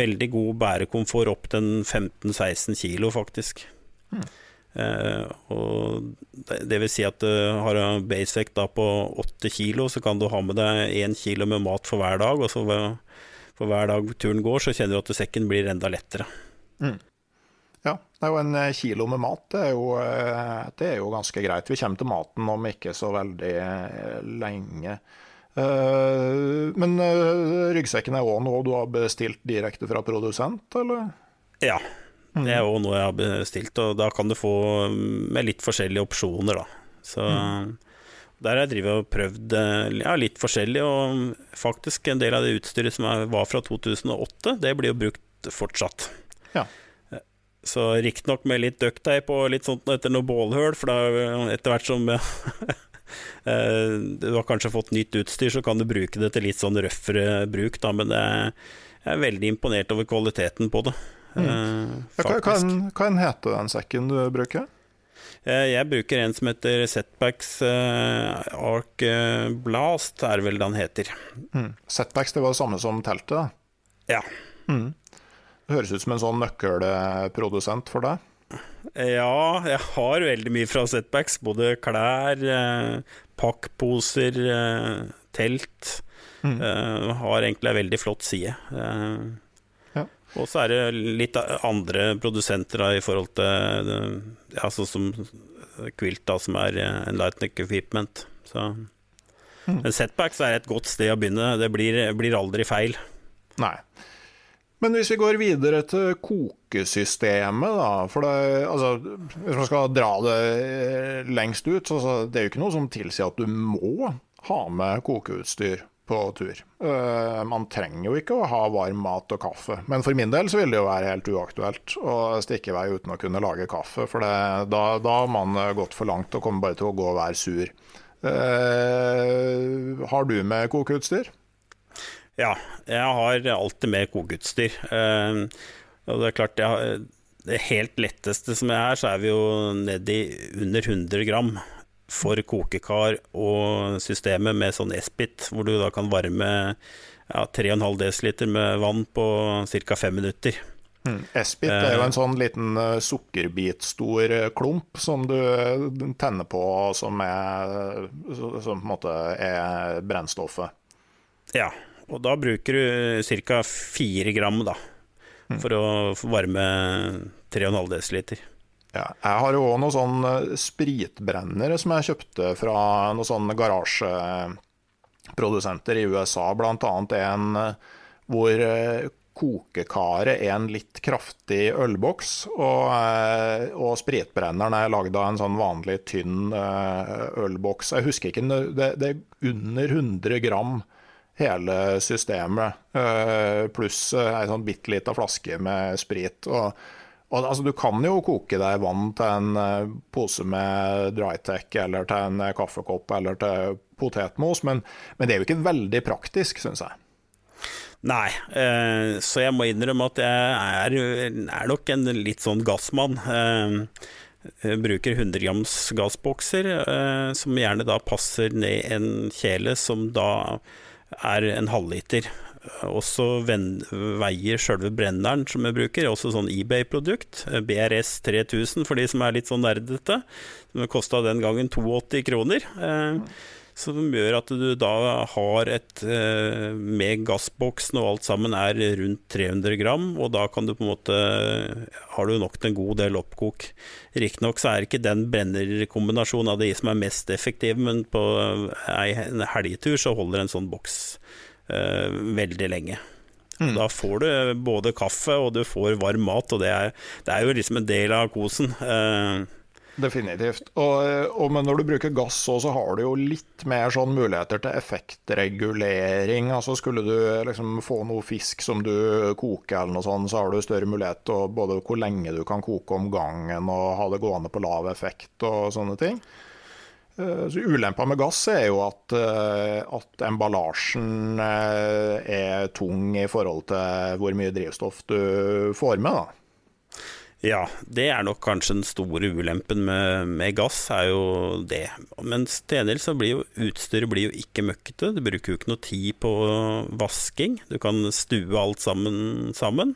Veldig god bærekomfort opp til 15-16 kilo, faktisk. Mm. Uh, og det, vil si at du har en basevekt da på 8 kilo, så kan du ha med deg 1 kilo med mat for hver dag. Og så for hver dag turen går, så kjenner du at sekken blir enda lettere. Mm. Ja, det er jo en eh, kilo med mat. Det er, jo, eh, det er jo ganske greit. Vi kommer til maten om ikke så veldig lenge. Men ryggsekken er òg noe du har bestilt direkte fra produsent, eller? Ja, det er jo noe jeg har bestilt, og da kan du få mm, med litt forskjellige opsjoner, da. Så mm. der har jeg drivet og prøvd eh, ja, litt forskjellig, og faktisk en del av det utstyret som var fra 2008, det blir jo brukt fortsatt. Ja. Så riktignok med litt ducktape og litt sånt etter noe bålhull, for da etter hvert som eh, du har kanskje fått nytt utstyr, så kan du bruke det til litt sånn røffere bruk, da, men jeg er veldig imponert over kvaliteten på det. Mm. Ja, hva, hva, heter den sekken du bruker? Eh, jeg bruker en som heter Setbacks uh, Arc Blast, er vel den heter. Mm. Setbacks det var det samme som teltet? Ja. Mm. Det høres ut som en sånn nøkkelprodusent for deg? Ja, jeg har veldig mye fra Setbacks. Både klær, eh, pakkposer, eh, telt. Mm. Eh, har egentlig en veldig flott side. Eh, og så er det litt andre produsenter da, i forhold til ja, sånn som Quilt, da, som er eh, en lightning Equipment. Så. Mm. Setbacks er et godt sted å begynne. Det blir, blir aldri feil. Nei. Men hvis vi går videre til kokesystemet, da. For det, altså, hvis man skal dra det eh, lengst ut, så, så det er jo ikke noe som tilsier at du må ha med kokeutstyr på tur. Uh, man trenger jo ikke å ha varm mat og kaffe. Men for min del så vil det jo være helt uaktuelt å stikke i vei uten å kunne lage kaffe. For det, da, da har man gått for langt og kommer bare til å gå og være sur. Uh, har du med kokeutstyr? Ja, jeg har alltid med kokeutstyr. Uh, og det er klart, jeg, det helt letteste som jeg er, så er vi jo nedi under 100 gram for kokekar og systemet med sånn Espit, hvor du da kan varme ja, 3,5 dl med vann på ca. 5 minutter. Mm. Espit er jo en sånn liten uh, sukkerbitstor klump som du tenner på, som, er, som på en måte er brennstoffet. Ja, og da bruker du ca. 4 gram da, for å varme 3,5 dl. Ja, jeg har jo òg noen sånne spritbrennere som jeg kjøpte fra noen sånne garasjeprodusenter i USA, bl.a. en hvor kokekaret er en litt kraftig ølboks, og, og spritbrenneren er lagd av en sånn vanlig tynn ølboks. Jeg husker ikke, det, det er under 100 gram hele systemet, pluss ei sånn bitte lita flaske med sprit. og og, altså, du kan jo koke deg vann til en uh, pose med Drytec, eller til en uh, kaffekopp, eller til potetmos, men, men, det er jo ikke veldig praktisk, syns jeg. Nei, eh, så jeg må innrømme at jeg er, er nok en litt sånn gassmann. Eh, jeg bruker 100 grams gassbokser, eh, som gjerne da passer ned en kjele som da er en halvliter. Også veier sjølve brenneren som vi bruker, også sånn eBay-produkt. BRS 3000 for de som er litt sånn nerdete. Som kosta den gangen 82 kroner. Som gjør at du da har et Med gassboksen og alt sammen er rundt 300 gram, og da kan du på en måte Har du nok til en god del oppkok. Riktignok så er ikke den brennerkombinasjonen av de som er mest effektive, men på en helgetur så holder en sånn boks veldig lenge. Mm. Da får du både kaffe og du får varm mat, og det er, det er jo liksom en del av kosen. Uh, Definitivt. Og, og, men når du bruker gass òg, så har du jo litt mer sånn muligheter til effektregulering. Altså Skulle du liksom få noe fisk som du koker eller noe sånt, så har du større mulighet til både hvor lenge du kan koke om gangen og ha det gående på lav effekt og sånne ting. Så Ulempa med gass er jo at, at, emballasjen er tung i forhold til hvor mye drivstoff du får med. da. Ja, det er nok kanskje den store ulempen med, med gass, er jo det. Men til en del så blir jo utstyret blir jo ikke møkkete. Du bruker jo ikke noe tid på vasking. Du kan stue alt sammen sammen.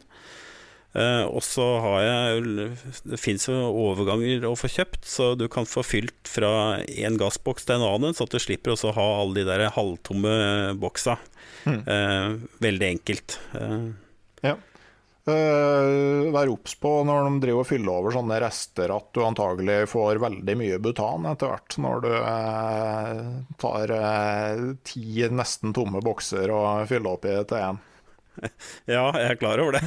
Eh, og så har jeg Det fins jo overganger å få kjøpt, så du kan få fylt fra en gassboks til en annen, så at du slipper å ha alle de der halvtomme boksa. Mm. Eh, veldig enkelt. Eh. Ja. Uh, vær obs på når de driver og fyller over sånne rester at du antagelig får veldig mye butan etter hvert, når du uh, tar uh, ti nesten tomme bokser og fyller opp i til én. Ja, jeg er klar over det.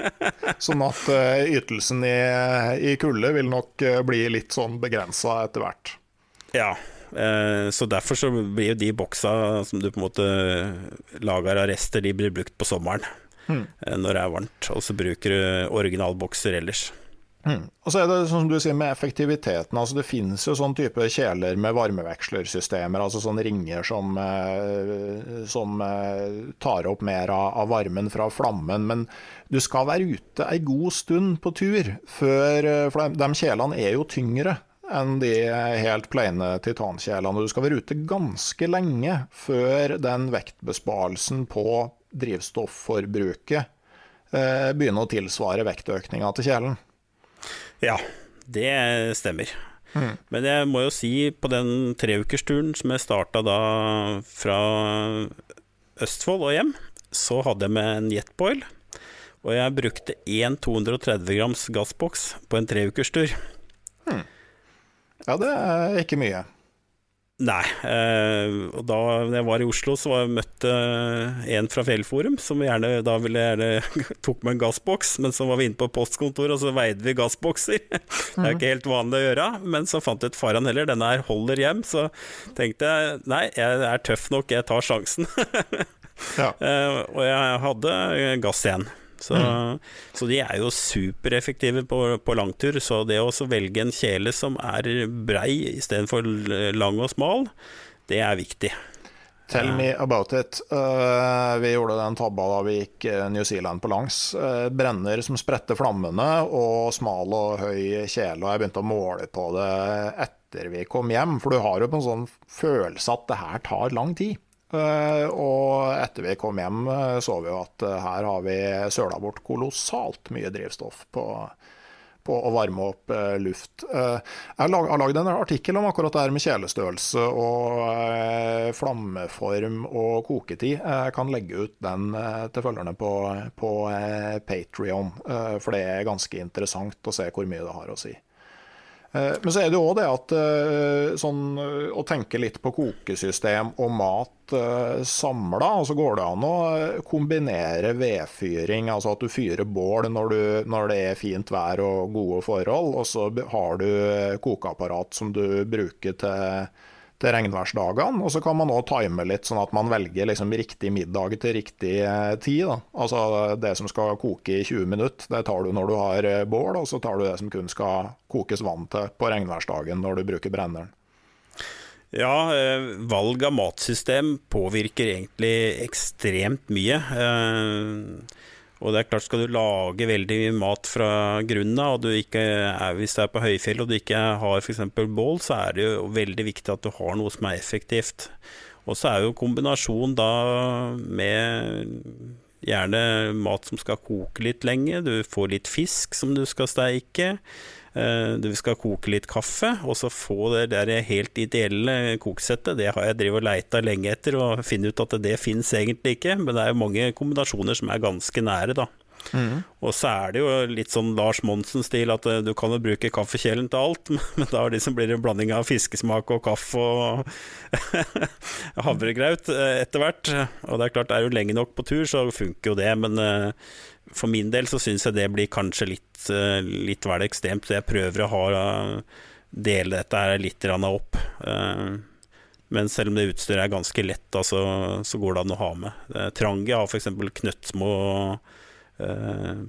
sånn at ytelsen i, i kulde vil nok bli litt sånn begrensa etter hvert. Ja, så derfor så blir jo de boksa som du på en måte lager av rester, de blir brukt på sommeren mm. når det er varmt. Og så bruker du originalbokser ellers. Mm. Og så er det sånn som du sier med effektiviteten. altså Det finnes jo sånn type kjeler med varmevekslersystemer, altså sånne ringer som, eh, som eh, tar opp mer av varmen fra flammen. Men du skal være ute ei god stund på tur, før, eh, for de, de kjelene er jo tyngre enn de helt plaine titankjelene. Du skal være ute ganske lenge før den vektbesparelsen på drivstofforbruket eh, begynne å tilsvare vektøkninga til kjelen. Ja, det stemmer. Mm. Men jeg må jo si, på den treukersturen som jeg starta da fra Østfold og hjem, så hadde jeg med en Jetboil. Og jeg brukte én 230 grams gassboks på en treukerstur. Mm. Ja, det er ikke mye. Nei. Eh, og da jeg var i Oslo, så var jeg møtte en fra Fjellforum som gjerne da ville gjerne tok med en gassboks, men så var vi inne på postkontoret, og så veide vi gassbokser. Det er ikke helt vanlig å gjøre, men så fant jeg ut faran heller, denne her holder hjem. Så tenkte jeg nei, jeg er tøff nok, jeg tar sjansen. Ja. Eh, og jeg hadde gass igjen. Så, så de er jo supereffektive på, på langtur. Så det å velge en kjele som er brei istedenfor lang og smal, det er viktig. Tell me about it. Uh, vi gjorde den tabba da vi gikk eh, New Zealand på langs. Uh, brenner som spretter flammene, og smal og høy kjele. Og jeg begynte å måle på det etter vi kom hjem, for du har jo på en sånn følelse at det her tar lang tid. Eh, og etter vi kom hjem, eh, så vi jo at eh, her har vi søla bort kolossalt mye drivstoff på, på å varme opp luft. Jeg har lagd en artikkel om akkurat det her med kjelestørrelse og flammeform og koketid. Jeg kan legge ut den til følgerne på, på Patrion, for det er ganske interessant å se hvor mye det har å si. Eh, Men så er det jo òg det at eh, sånn, eh, å tenke litt på kokesystem og mat samla, så går det an å kombinere vedfyring, altså at du fyrer bål når, du, når det er fint vær og gode forhold, og så har du kokeapparat som du bruker til til regnværsdagene, og så kan man òg time litt, sånn at man velger liksom riktig middag til riktig eh, tid. Da. Altså det som skal koke i 20 minutter, det tar du når du har eh, bål, og så tar du det som kun skal kokes vann til på regnværsdagen når du bruker brenneren. Ja, eh, valg av matsystem påvirker egentlig ekstremt mye. Og det er klart, skal du lage veldig mye mat fra grunnen av, og du er, hvis du er på høyfjell og du ikke har f.eks. bål, så er det jo veldig viktig at du har noe som er effektivt. Og så er jo kombinasjon da med gjerne mat som skal koke litt lenge, du får litt fisk som du skal steike. Eh, Du skal koke litt kaffe, og så få det der helt ideelle kokesettet. Det har jeg drevet og leita lenge etter, og finner ut at det fins egentlig ikke. Men det er jo mange kombinasjoner som er ganske nære, da. Og så er det jo litt sånn Lars Monsen-stil at eh, du kan jo bruke kaffekjelen til alt, men da liksom blir det en blanding av fiskesmak og kaffe og havregraut eh, etter hvert. Og det er klart, er du lenge nok på tur, så funker jo det, men eh, for min del så syns jeg det blir kanskje litt, litt vel ekstremt, så jeg prøver å ha dele dette her litt opp. Men selv om det utstyret er ganske lett, altså, så, går det an å ha med. Trange har f.eks. knøttsmå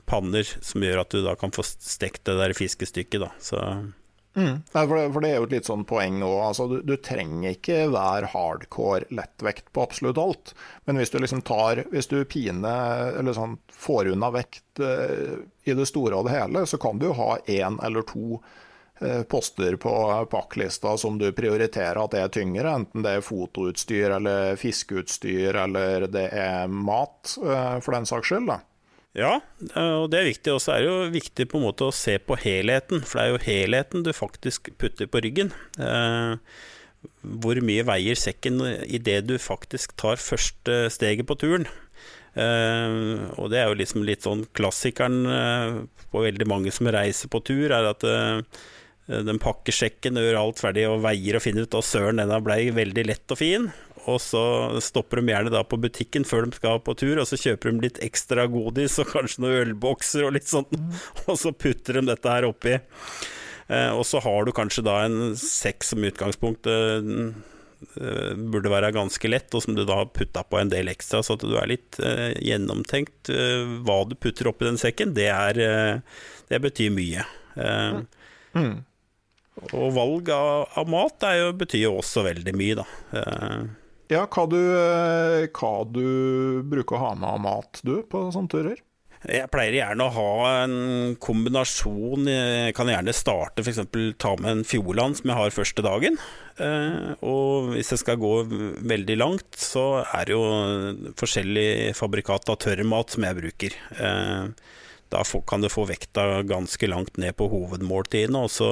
panner som gjør at du da kan få stekt det der fiskestykket. Da. Så Nei, for, det, for det er jo et litt sånn poeng òg. Altså, du, du trenger ikke være hardcore lettvekt på absolutt alt. Men hvis du liksom tar Hvis du pine, eller sånn, får unna vekt eh, i det store og det hele, så kan du jo ha én eller to eh, poster på pakklista som du prioriterer at er tyngre, enten det er fotoutstyr eller fiskeutstyr eller det er mat, eh, for den saks skyld. da. Ja, eh, og det er viktig. Og så er det jo viktig på en måte å se på helheten, for det er jo helheten du faktisk putter på ryggen. Eh, hvor mye veier sekken idet du faktisk tar første steget på turen? Eh, og det er jo liksom litt sånn klassikeren eh, på veldig mange som reiser på tur, er at eh, den pakker sjekken, gjør alt ferdig og veier og finner ut at søren, denne blei veldig lett og fin. Og så stopper de gjerne da på butikken før de skal på tur, og så kjøper de litt ekstra godis og kanskje noen ølbokser og litt sånt, og så putter de dette her oppi. Eh, og så har du kanskje da en sekk som utgangspunkt eh, eh, burde være ganske lett, og som du da har putta på en del ekstra, så at du er litt eh, gjennomtenkt. Eh, hva du putter oppi den sekken, det, er, eh, det betyr mye. Eh, Og valg av, av mat jo, betyr jo også veldig mye, da. Eh, Ja, hva du, eh, hva du bruker å ha med av mat, du, på sånne turer? Jeg pleier gjerne å ha en kombinasjon. Jeg kan gjerne starte f.eks. ta med en Fjordland som jeg har første dagen. Eh, og hvis jeg skal gå veldig langt, så er det jo forskjellig fabrikat av tørrmat som jeg bruker. Eh, da kan du få vekta ganske langt ned på hovedmåltidene. Og så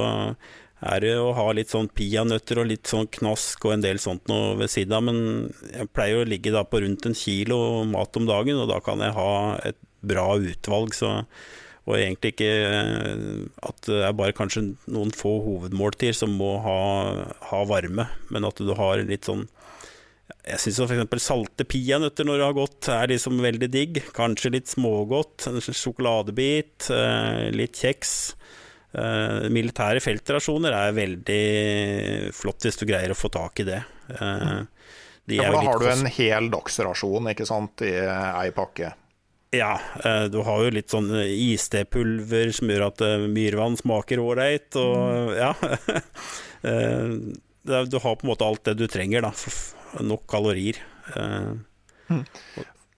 er det å ha litt sånn peanøtter og litt sånn knask og en del sånt noe ved siden av. Men jeg pleier å ligge da på rundt en kilo mat om dagen, og da kan jeg ha et bra utvalg. Så, Og egentlig ikke eh, at det er bare kanskje noen få hovedmåltider som må ha, ha varme, men at du har litt sånn jeg syns f.eks. salte peanøtter når det har gått, er liksom veldig digg. Kanskje litt smågodt. En sjokoladebit, eh, litt kjeks. Eh, militære feltrasjoner er veldig flott hvis du greier å få tak i det. Eh, de ja, for da har du en hel dagsrasjon ikke sant, i ei pakke? Ja, du har jo litt sånn istepulver som gjør at myrvann smaker ålreit, og mm. ja. Du har på en måte alt det du trenger, da nok kalorier. Mm.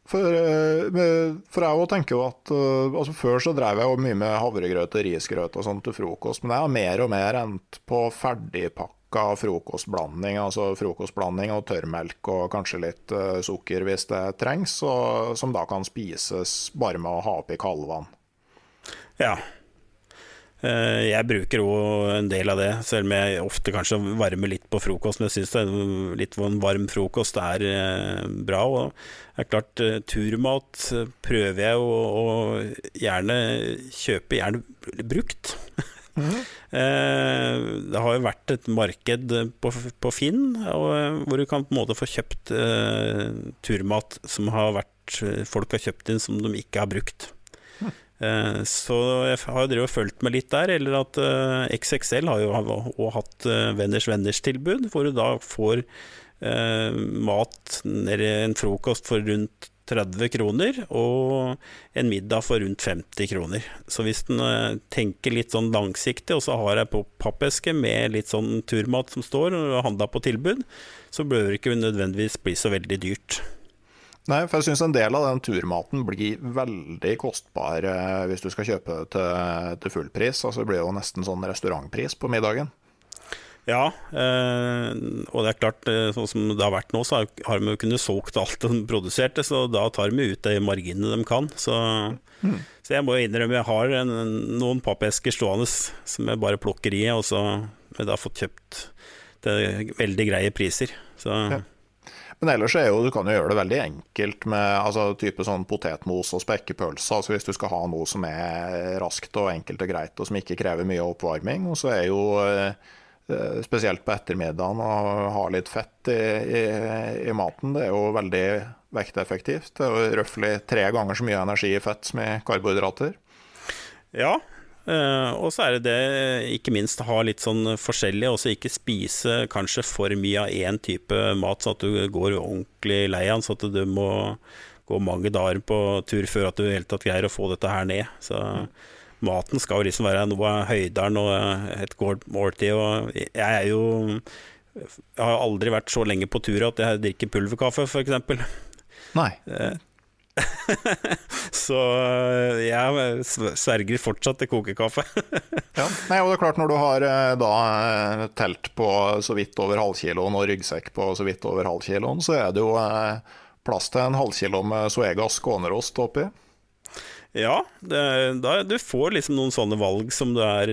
For, eh, for jeg tenker jo at eh, altså Før så drev jeg jo mye med havregrøt og risgrøt og sånt til frokost, men jeg har mer og mer endt på ferdigpakka frokostblanding. Altså frokostblanding og tørrmelk og kanskje litt uh, sukker hvis det trengs, og, som da kan spises bare med å ha oppi kaldvann. Ja, Eh, jeg bruker òg en del av det, selv om jeg ofte kanskje varmer litt på frokost. Men jeg syns litt en varm frokost er eh, bra. Og det er klart, eh, turmat prøver jeg å, å gjerne kjøpe gjerne brukt. Mm. det har jo vært et marked på, på Finn hvor du kan på en måte få kjøpt turmat som har vært, folk har kjøpt inn som de ikke har brukt. Eh, så jeg har jo fulgt med litt der. Eller at eh, XXL har jo også hatt eh, Venners Venners tilbud, hvor du da får mat en frokost for rundt 30 kroner, og en middag for rundt 50 kroner. Så hvis en tenker litt sånn langsiktig, og så har jeg på pappeske med litt sånn turmat som står og handla på tilbud, så bør det ikke nødvendigvis bli så veldig dyrt. Nei, for jeg syns en del av den turmaten blir veldig kostbar eh, hvis du skal kjøpe til, til full pris. Altså, det blir jo nesten sånn restaurantpris på middagen. Ja, eh, og det er klart, eh, sånn som det har vært nå, så har de jo kunnet solgt alt de produserte, så da tar de ut de marginene de kan. Så, mm. så jeg må jo innrømme jeg har en, noen pappesker stående som jeg bare plukker i, og så har jeg da fått kjøpt til veldig greie priser. Så ja. Men ellers er jo, du kan jo gjøre det veldig enkelt med altså, type sånn potetmos og spekepølse. Altså hvis du skal ha noe som er raskt og enkelt og greit, og som ikke krever mye oppvarming. Og så er jo eh, spesielt på ettermiddagen å ha litt fett i, i, i, maten. Det er jo veldig vekteffektivt. Det er jo røftlig tre ganger så mye energi i fett som i karbohydrater. Ja, og så er det det, ikke minst ha litt sånn forskjellig, også ikke spise kanskje for mye av én type mat, så at du går ordentlig lei av den, så at du må gå mange dager på tur før at du i hele tatt greier å få dette her ned. Så mm. maten skal jo liksom være noe av høyderen og et godt måltid, og jeg er jo Jeg har aldri vært så lenge på tur at jeg drikker pulverkaffe, f.eks. Nei. Så eh, jeg sverger fortsatt til kokekaffe. ja. Nei, og det er klart Når du har eh, da eh, telt på så vidt over halvkiloen og ryggsekk på så vidt over halvkiloen, så er det jo plass til en halvkilo med Suegas skånerost oppi. Ja, det, da, du får liksom noen sånne valg som du er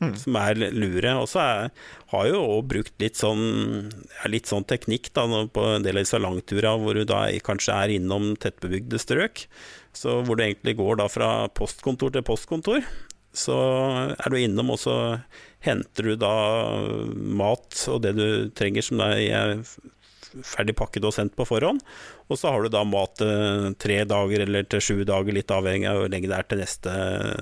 mm. som er lure. Og så har jo òg brukt litt sånn, litt sånn teknikk da, på en del av disse langturene hvor du da kanskje er innom tettbebygde strøk. Så hvor du egentlig går da fra postkontor til postkontor. Så er du innom, og så henter du da mat og det du trenger som er ferdig pakket og sendt på forhånd. Og så har du da mat til tre dager eller til sju dager, litt avhengig av hvor lenge det er til neste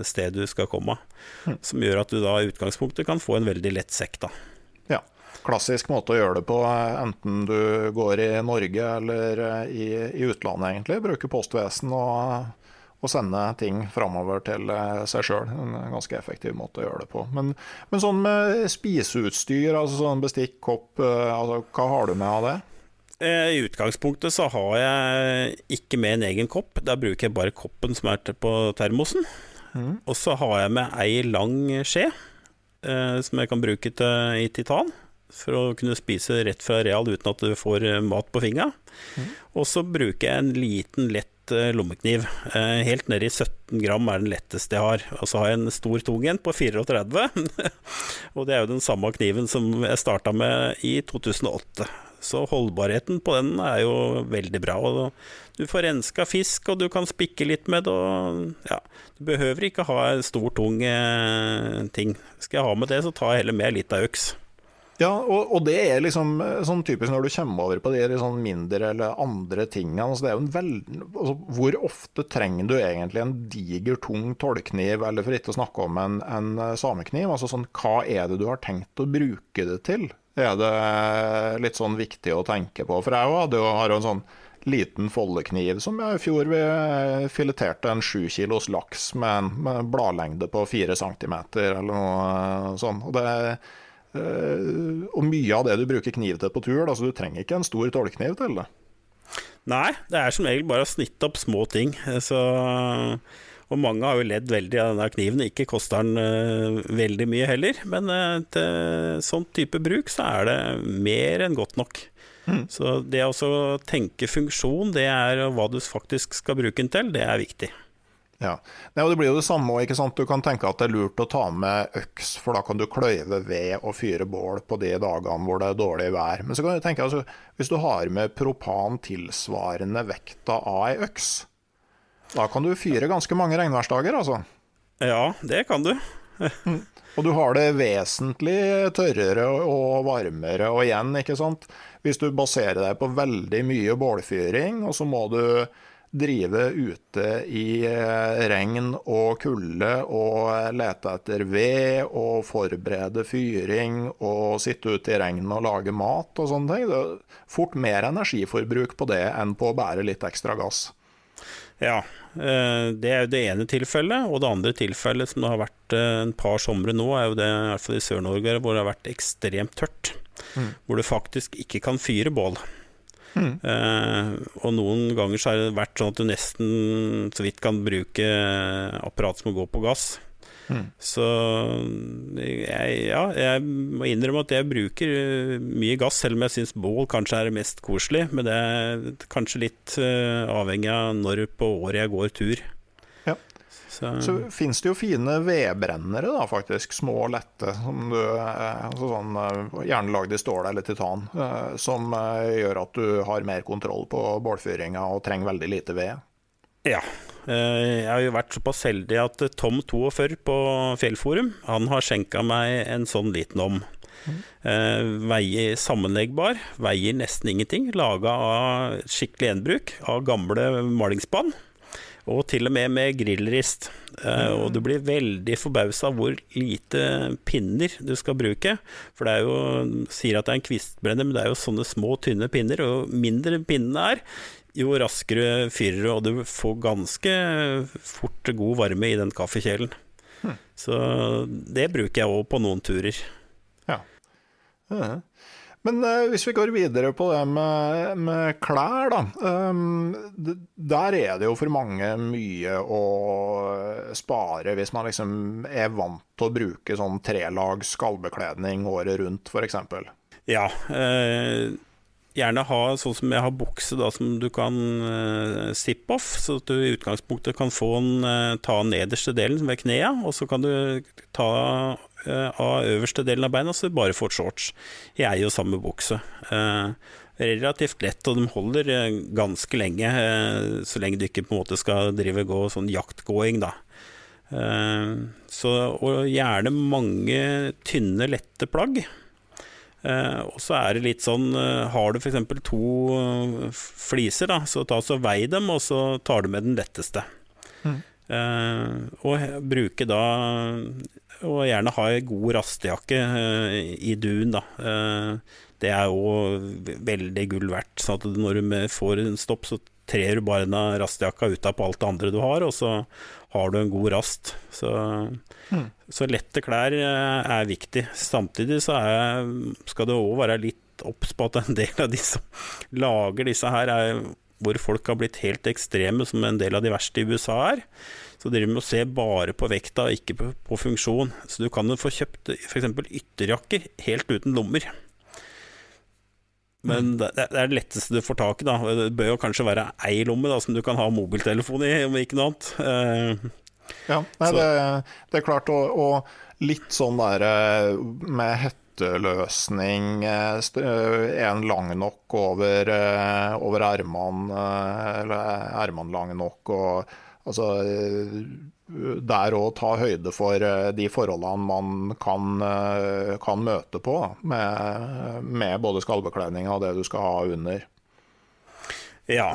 sted du skal komme. Mm. Som gjør at du da i utgangspunktet kan få en veldig lett sekk, da. Ja. Klassisk måte å gjøre det på, enten du går i Norge eller i, i utlandet, egentlig. Bruke postvesen og å sende ting framover til seg sjøl. En ganske effektiv måte å gjøre det på. Men, men sånn med spiseutstyr, altså sånn bestikk, kopp, altså, hva har du med av det? Eh, I utgangspunktet så har jeg ikke med en egen kopp. Da bruker jeg bare koppen som er på termosen. Mm. Og så har jeg med ei lang skje eh, som jeg kan bruke til, i titan. For å kunne spise rett fra real uten at du får eh, mat på fingra. Mm. Og så bruker jeg en liten, lett eh, lommekniv. Eh, helt nede i 17 gram er den letteste jeg har. Og så har jeg en stor tung en på 34. og det er jo den samme kniven som jeg starta med i 2008. Så holdbarheten på den er jo veldig bra. Du får renska fisk, og du kan spikke litt med det. Og ja, du behøver ikke ha en stor, tung eh, ting. Skal jeg ha med det, så tar jeg heller med litt av øks. Ja, og, og, det er liksom eh, sånn typisk når du kommer over på de sånn mindre eller andre tingene. Altså det er jo en veld... Altså hvor ofte trenger du egentlig en diger, tung tollkniv, eller for ikke å snakke om en, en eh, samekniv? Altså sånn, hva er det du har tenkt å bruke det til? Er det litt sånn viktig å tenke på? For jeg hadde jo, har jo en sånn liten foldekniv som jeg i fjor vi eh, fileterte en sju kilos laks med en med bladlengde på fire centimeter, eller noe sånt. Og det Eh, og mye av det du bruker kniv til på tur, da, du trenger ikke en stor tålkniv til det. Nei, det er som regel bare å snitte opp små ting. Eh, så, og mange har jo ledd veldig av denne kniven. Ikke koster den uh, veldig mye heller, men uh, til sånn type bruk så er det mer enn godt nok. Mm. Så det å tenke funksjon, det er hva du faktisk skal bruke den til, det er viktig. Ja. Nei, og Det blir jo det samme òg. Du kan tenke at det er lurt å ta med øks, for da kan du kløyve ved og fyre bål på de dagene hvor det er dårlig vær. Men så kan du tenke altså, hvis du har med propan tilsvarende vekta av ei øks, da kan du fyre ganske mange regnværsdager, altså. Ja, det kan du. Mm. og du har det vesentlig tørrere og varmere og igjen, ikke sant. Hvis du baserer deg på veldig mye bålfyring, og så må du drive ute i eh, regn og kulde og lete etter ved og forberede fyring og sitte ute i regn og lage mat og sånne ting. Det er fort mer energiforbruk på det enn på å bære litt ekstra gass. Ja, eh, det er jo det ene tilfellet. Og det andre tilfellet som det har vært eh, en par somre nå, er jo det i hvert fall i Sør-Norge hvor det har vært ekstremt tørt. Mm. Hvor du faktisk ikke kan fyre bål. Mm. Uh, og noen ganger så har det vært sånn at du nesten så vidt kan bruke apparat som går på gass. Mm. Så jeg, ja, jeg må innrømme at jeg bruker eh, mye gass, selv om jeg syns bål kanskje er mest koselig. Men det er kanskje litt uh, avhengig av når på året jeg går tur. Så, så fins det jo fine vedbrennere, da, faktisk. Små og lette. Som du, eh, altså sånn, eh, gjerne lagd i stål eller titan. Eh, som gjør at du har mer kontroll på bålfyringa og trenger veldig lite ved. Ja. Jeg har jo vært såpass heldig at Tom42 på Fjellforum Han har skjenka meg en sånn liten om. Mm. Veier sammenleggbar, veier nesten ingenting. Laga av skikkelig gjenbruk av gamle malingsspann og til og med med grillrist. Uh, og du blir veldig forbausa hvor lite pinner du skal bruke. For det er jo sier at det er en kvistbrenner, men det er jo sånne små, tynne pinner. Og mindre pinnene er, jo raskere fyrer du, og du får ganske fort god varme i den kaffekjelen. Hmm. Så det bruker jeg òg på noen turer. Ja. Uh men uh, hvis vi går videre på det med, med klær, da. Um, der er det jo for mange mye å spare hvis man liksom er vant til å bruke sånn trelags skallbekledning året rundt, f.eks. Ja. Uh, gjerne ha sånn som jeg har bukse da, som du kan uh, zippe off, så at du i utgangspunktet kan få en, uh, ta nederste delen ved knea, og så kan du ta uh, av øverste delen av beina, så bare får shorts. Jeg er jo samme bukse. Uh, relativt lett, og de holder eh, ganske lenge, så lenge du ikke på en måte skal drive gå sånn jaktgåing, da. Så, og gjerne mange tynne, lette plagg. Og så er det litt sånn Har du f.eks. to fliser, da, så ta så vei dem, og så tar du med den letteste. Mm. og bruke da og gjerne ha ei god rastejakke uh, i dun, da. Uh, det er jo veldig gull verdt. Så at når du får en stopp, så trer du bare denne rastejakka ut av på alt det andre du har, og så har du en god rast. Så, mm. så lette klær uh, er viktig. Samtidig så er, skal det òg være litt obs på at en del av de som lager disse her, er hvor folk har blitt helt ekstreme, som en del av de verste i USA er. Så dere må se bare på vekta, ikke på, på funksjon. Så du kan jo få kjøpt f.eks. ytterjakker helt uten lommer. Men det, det, er det letteste du får tak i. da Det bør jo kanskje være ei lomme da som du kan ha mobiltelefon i, om ikke noe annet. Uh, ja, nei, det, det, er klart. Og, og litt sånn der eh, med hette uteløsning, eh, den lang nok over, over ermene, eller er ermene lang nok, og altså der å ta høyde for eh, de forholdene man kan, eh, kan møte på, med, med både skallbekledninga og det du skal ha under. Ja,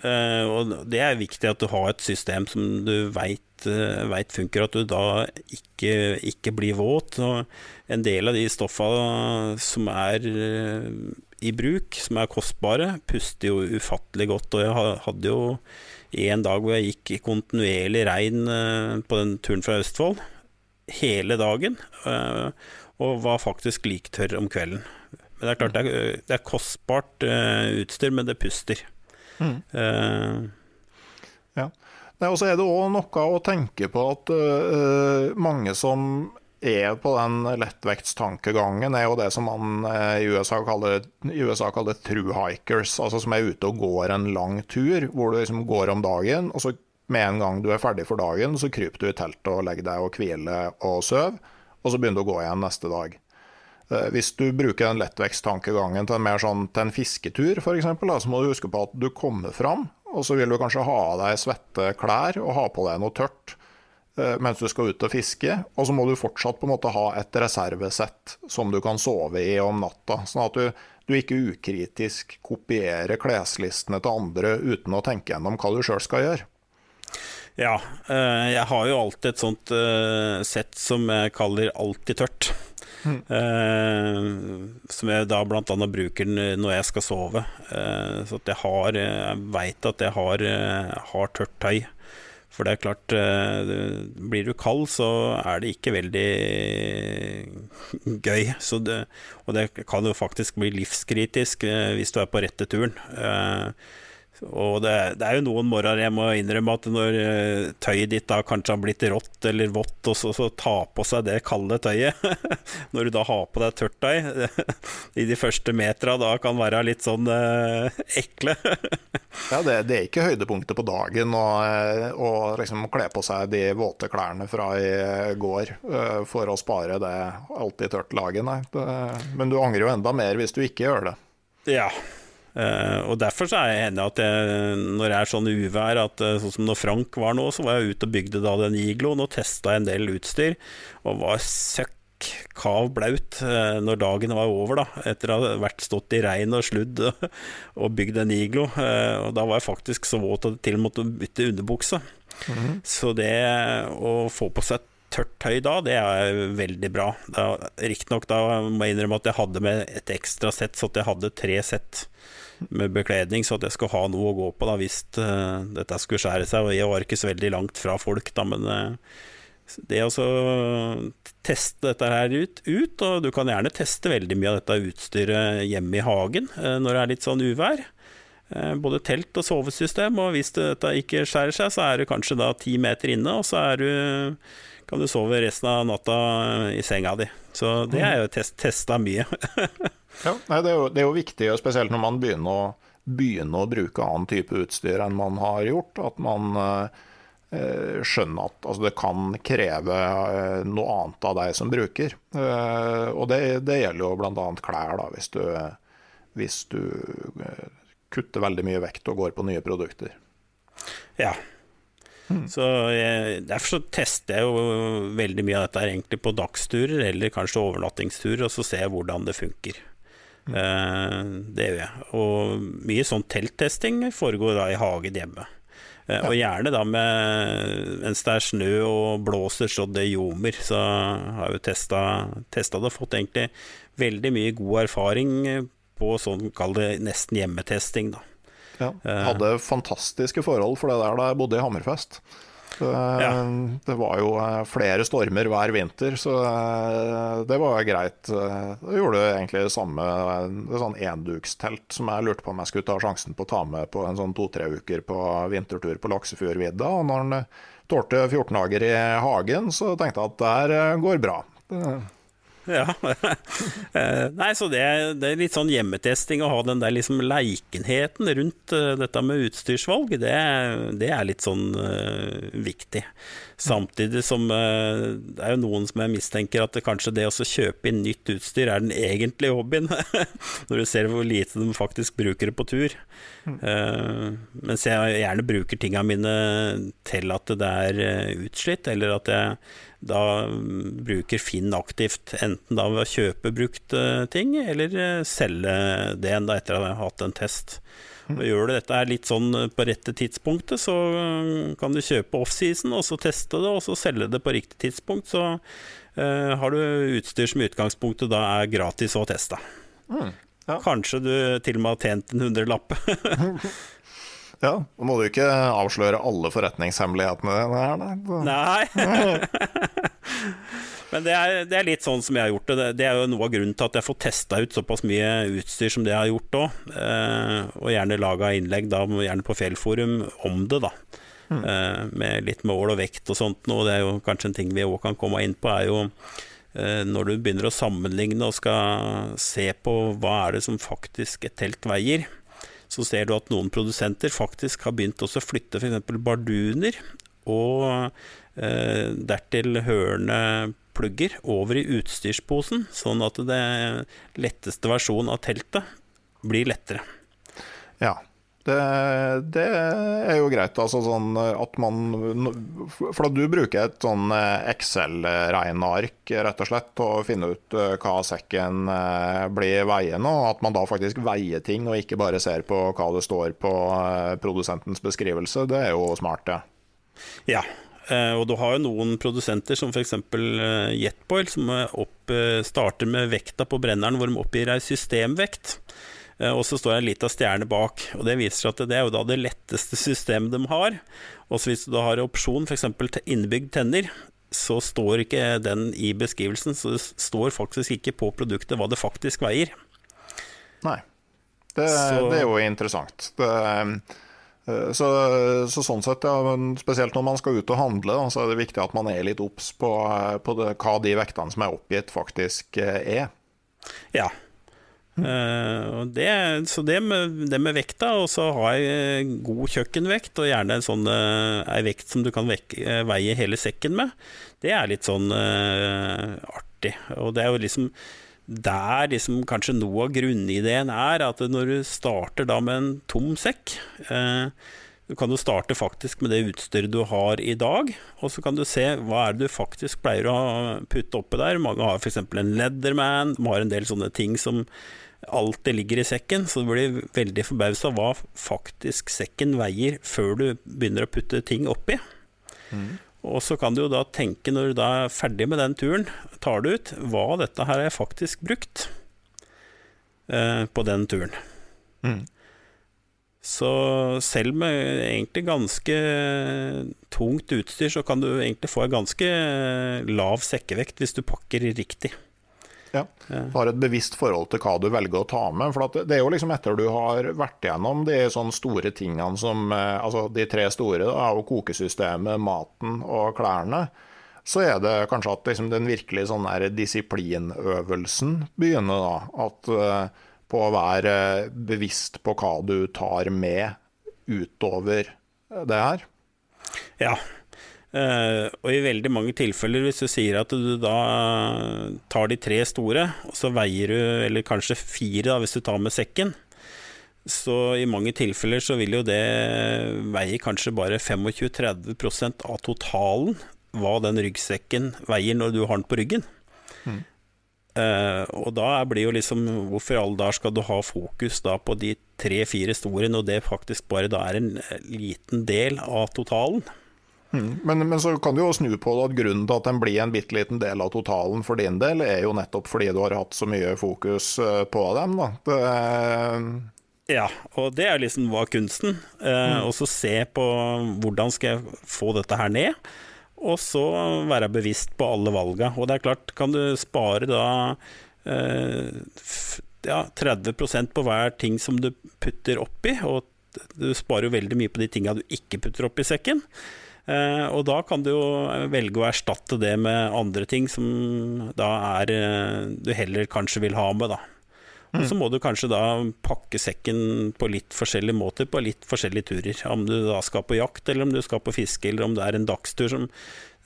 eh, og det er viktig at du har et system som du veit vet funker, at du da ikke, ikke blir våt. Og en del av de stoffa som er i bruk, som er kostbare, puster jo ufattelig godt. Og jeg hadde jo en dag hvor jeg gikk i kontinuerlig regn eh, på den turen fra Østfold, hele dagen, eh, og var faktisk liktørr om kvelden. Men det er klart, det er, det er kostbart eh, utstyr, men det puster. Mm. Uh, Ja. Nei, Og så er det òg noe å tenke på at uh, mange som er på den lettvektstankegangen, er jo det som man eh, i USA kaller, i USA kaller true hikers, altså som er ute og går en lang tur, hvor du liksom går om dagen, og så med en gang du er ferdig for dagen, så kryper du i teltet og legger deg og hviler og sover, og så begynner du å gå igjen neste dag. Eh, Hvis du bruker den lettveksttankegangen til en mer sånn til en fisketur, f.eks., så må du huske på at du kommer fram, og så vil du kanskje ha av deg svette klær og ha på deg noe tørt mens du skal ut og fiske. Og så må du fortsatt på en måte ha et reservesett som du kan sove i om natta. Sånn at du, du ikke ukritisk kopierer kleslistene til andre uten å tenke gjennom hva du sjøl skal gjøre. Ja, eh, jeg har jo alltid et sånt eh, sett som jeg kaller alltid tørt. Eh, som jeg da annet bruker når jeg skal sove. Uh, så at jeg har Jeg veit at jeg har, uh, har tørt tøy. For det er klart, eh, blir du kald, så er det ikke veldig gøy. Det, og det kan jo faktisk bli livskritisk eh, hvis du er på rette turen. Og det, det er jo noen morgener jeg må innrømme at når eh, tøyet ditt da kanskje har blitt rått eller vått, og så, så ta på seg det kalde tøyet Når du da har på deg tørt tøy i de første metra, da kan være litt sånn eh, ekle. Ja, det, det er ikke høydepunktet på dagen å, eh, å liksom kle på seg de våte klærne fra i går eh, for å spare det alltid tørt laget, nei. Det, men du angrer jo enda mer hvis du ikke gjør det. Ja. Eh, og derfor så er jeg enig at jeg, når det er sånn uvær at eh, Sånn som når Frank var nå, så var jeg ute og bygde da den igloen og testa en del utstyr, og var søkk kav blaut uh, når dagen var over, da, etter å ha vært stått i regn og sludd og, og bygd en iglo. Eh, og da var jeg faktisk så våt at jeg til og med måtte bytte underbukse. Så det å få på seg tørt tøy da, det er veldig bra. Riktignok da må jeg innrømme at jeg hadde med et ekstra sett, så jeg hadde tre sett med bekledning, så at jeg skulle ha noe å gå på da hvis uh, dette skulle skjære seg. Og jeg var ikke så veldig langt fra folk, da, men uh, det å teste dette her ut, ut, og du kan gjerne teste veldig mye av dette utstyret hjemme i hagen uh, når det er litt sånn uvær. Både telt og sovesystem, og hvis dette ikke skjærer seg, så er du kanskje da ti meter inne, og så er du, kan du sove resten av natta i senga di. Så det er jo test, testa mye. Ja, nei, det, er jo, det er jo viktig, og spesielt når man begynner å, begynner å bruke annen type utstyr enn man har gjort, at man eh, eh, skjønner at altså, det kan kreve eh, noe annet av deg som bruker. Eh, og det, det gjelder jo bl.a. klær, da, hvis du, hvis du eh, kutter veldig mye vekt og går på nye produkter. Ja. Så jeg, Derfor så tester jeg jo veldig mye av dette her egentlig på dagsturer eller kanskje overnattingsturer, og så ser jeg hvordan det funker. Eh, det gjør jeg. Og mye sånn telttesting foregår da i hagen hjemme. Eh, Og gjerne da med mens det er snø og blåser så det ljomer, så har jeg jo testa, testa det og fått egentlig veldig mye god erfaring på sånn, kall det nesten hjemmetesting, da. Ja, Eh. hadde fantastiske forhold for det der da jeg bodde i Hammerfest. Det, det var jo eh, flere stormer hver vinter, så eh, det var greit. Eh, Jeg gjorde egentlig det samme, et sånn endukstelt som jeg lurte på om jeg skulle ta sjansen på å ta med på en sånn to-tre uker på vintertur på Laksefjordvidda. Og når den tålte 14 dager i hagen, så tenkte jeg at det her eh, går bra. Det, Ja. Eh, Nei, så det, det er litt sånn hjemmetesting å ha den der liksom leikenheten rundt eh, dette med utstyrsvalg, det, det er litt sånn uh, viktig. Samtidig som uh, det er jo noen som jeg mistenker at det kanskje det å kjøpe inn nytt utstyr er den egentlige hobbyen, når du ser hvor lite de faktisk bruker det på tur. Uh, mens jeg gjerne bruker tinga mine til at det er utslitt, eller at jeg da mm, bruker Finn aktivt, enten da ved å kjøpe brukt ting, eller eh, selge det enda da etter å ha hatt en test. Og Gjør du dette litt sånn eh, på rette tidspunktet, så eh, kan du kjøpe offseason, og så teste det, og så selge det på riktig tidspunkt. Så uh, har du utstyr som i utgangspunktet da er gratis å teste. Kanskje du til og med har tjent en hundrelapp. Ja, Nå må du ikke avsløre alle forretningshemmelighetene dine her, nei. Nei. Men det er, det er litt sånn som jeg har gjort det. Det- er jo noe av grunnen til at jeg får testa ut såpass mye utstyr som det jeg har gjort òg. Eh, og gjerne laga innlegg, da, gjerne på Fjellforum, om det, da. Eh, med litt mål og vekt og sånt noe. Det er jo kanskje en ting vi òg kan komme inn på, er jo eh, når du begynner å sammenligne og skal se på hva er det som faktisk et telt veier, så ser du at noen produsenter faktisk har begynt å flytte f.eks. barduner og eh, dertil hørende plugger over i utstyrsposen, sånn at det letteste versjonen av teltet blir lettere. Ja. Det, det er jo greit, altså sånn at man For da du bruker et sånn Excel-regneark, rett og slett, å finne ut eh, hva sekken eh, blir veiende, og at man da faktisk veier ting, og ikke bare ser på hva det står på eh, produsentens beskrivelse, det er jo smart, det. Ja, eh, og du har jo noen produsenter som f.eks. Jetboil, som opp, eh, starter med vekta på brenneren hvor de oppgir ei systemvekt. Eh, Og så står det en lita stjerne bak, og det viser at det er jo da det letteste systemet de har. Og så hvis du da har opsjon f.eks. innebygd tenner, så står ikke den i beskrivelsen, så det står faktisk ikke på produktet hva det faktisk veier. Nei. Det, det er jo interessant. Det, eh, så, så sånn sett, ja, spesielt når man skal ut og handle, da, så er det viktig at man er litt obs på, eh, på det, hva de vektene som er oppgitt, faktisk er. Ja. Eh, og det, så det med, det med vekta, og så ha ei god kjøkkenvekt, og gjerne en sånn eh, ei vekt som du kan vek, eh, veie hele sekken med, det er litt sånn uh, artig. Og det er jo liksom der liksom kanskje noe av grunnideen er, at når du starter da med en tom sekk uh, Du kan jo starte faktisk med det utstyret du har i dag, og så kan du se hva er det du faktisk pleier å putte oppi der. Mange har f.eks. en Leatherman, de har en del sånne ting som alltid ligger i sekken, så du blir veldig forbausa hva faktisk sekken veier før du begynner å putte ting oppi. Og så kan du jo da tenke, når du da er ferdig med den turen, tar du ut hva dette her er faktisk brukt eh, på den turen. Så selv med egentlig ganske tungt utstyr, så kan du egentlig få en ganske lav sekkevekt hvis du pakker riktig. Ja. Har et bevisst forhold til hva du velger å ta med. For at det er jo liksom etter du har vært gjennom de sånne store tingene som eh, Altså de tre store da, og kokesystemet, maten og klærne. Så er det kanskje at liksom den virkelig sånn der disiplinøvelsen begynner, da. At eh, på å være bevisst på hva du tar med utover det her. Ja. Eh, og i veldig mange tilfeller, hvis du sier at du da tar de tre store, og så veier du, eller kanskje fire da, hvis du tar med sekken, så i mange tilfeller så vil jo det veie kanskje bare 25-30 av totalen hva den ryggsekken veier når du har den på ryggen. Eh, og da blir jo liksom Hvorfor i alle dager skal du ha fokus da på de tre-fire store, når det faktisk bare da er en eh, liten del av totalen? Mm. Men, men så kan du jo snu på det at grunnen til at den blir en bitte liten del av totalen for din del, er jo nettopp fordi du har hatt så mye fokus eh, på dem. Da. Det, Ja, og det er liksom hva kunsten. Eh, Og så se på hvordan skal jeg få dette her ned, og så være bevisst på alle valga. Og det er klart, kan du spare da eh, ja, 30% på hver ting som du putter oppi, og du sparer jo veldig mye på de tinga du ikke putter oppi sekken. Eh, og da kan du jo velge å erstatte det med andre ting som da er eh, du heller kanskje vil ha med, da. Og så må du kanskje da pakke sekken på litt forskjellige måter på litt forskjellige turer. Om du da skal på jakt, eller om du skal på fiske, eller om det er en dagstur som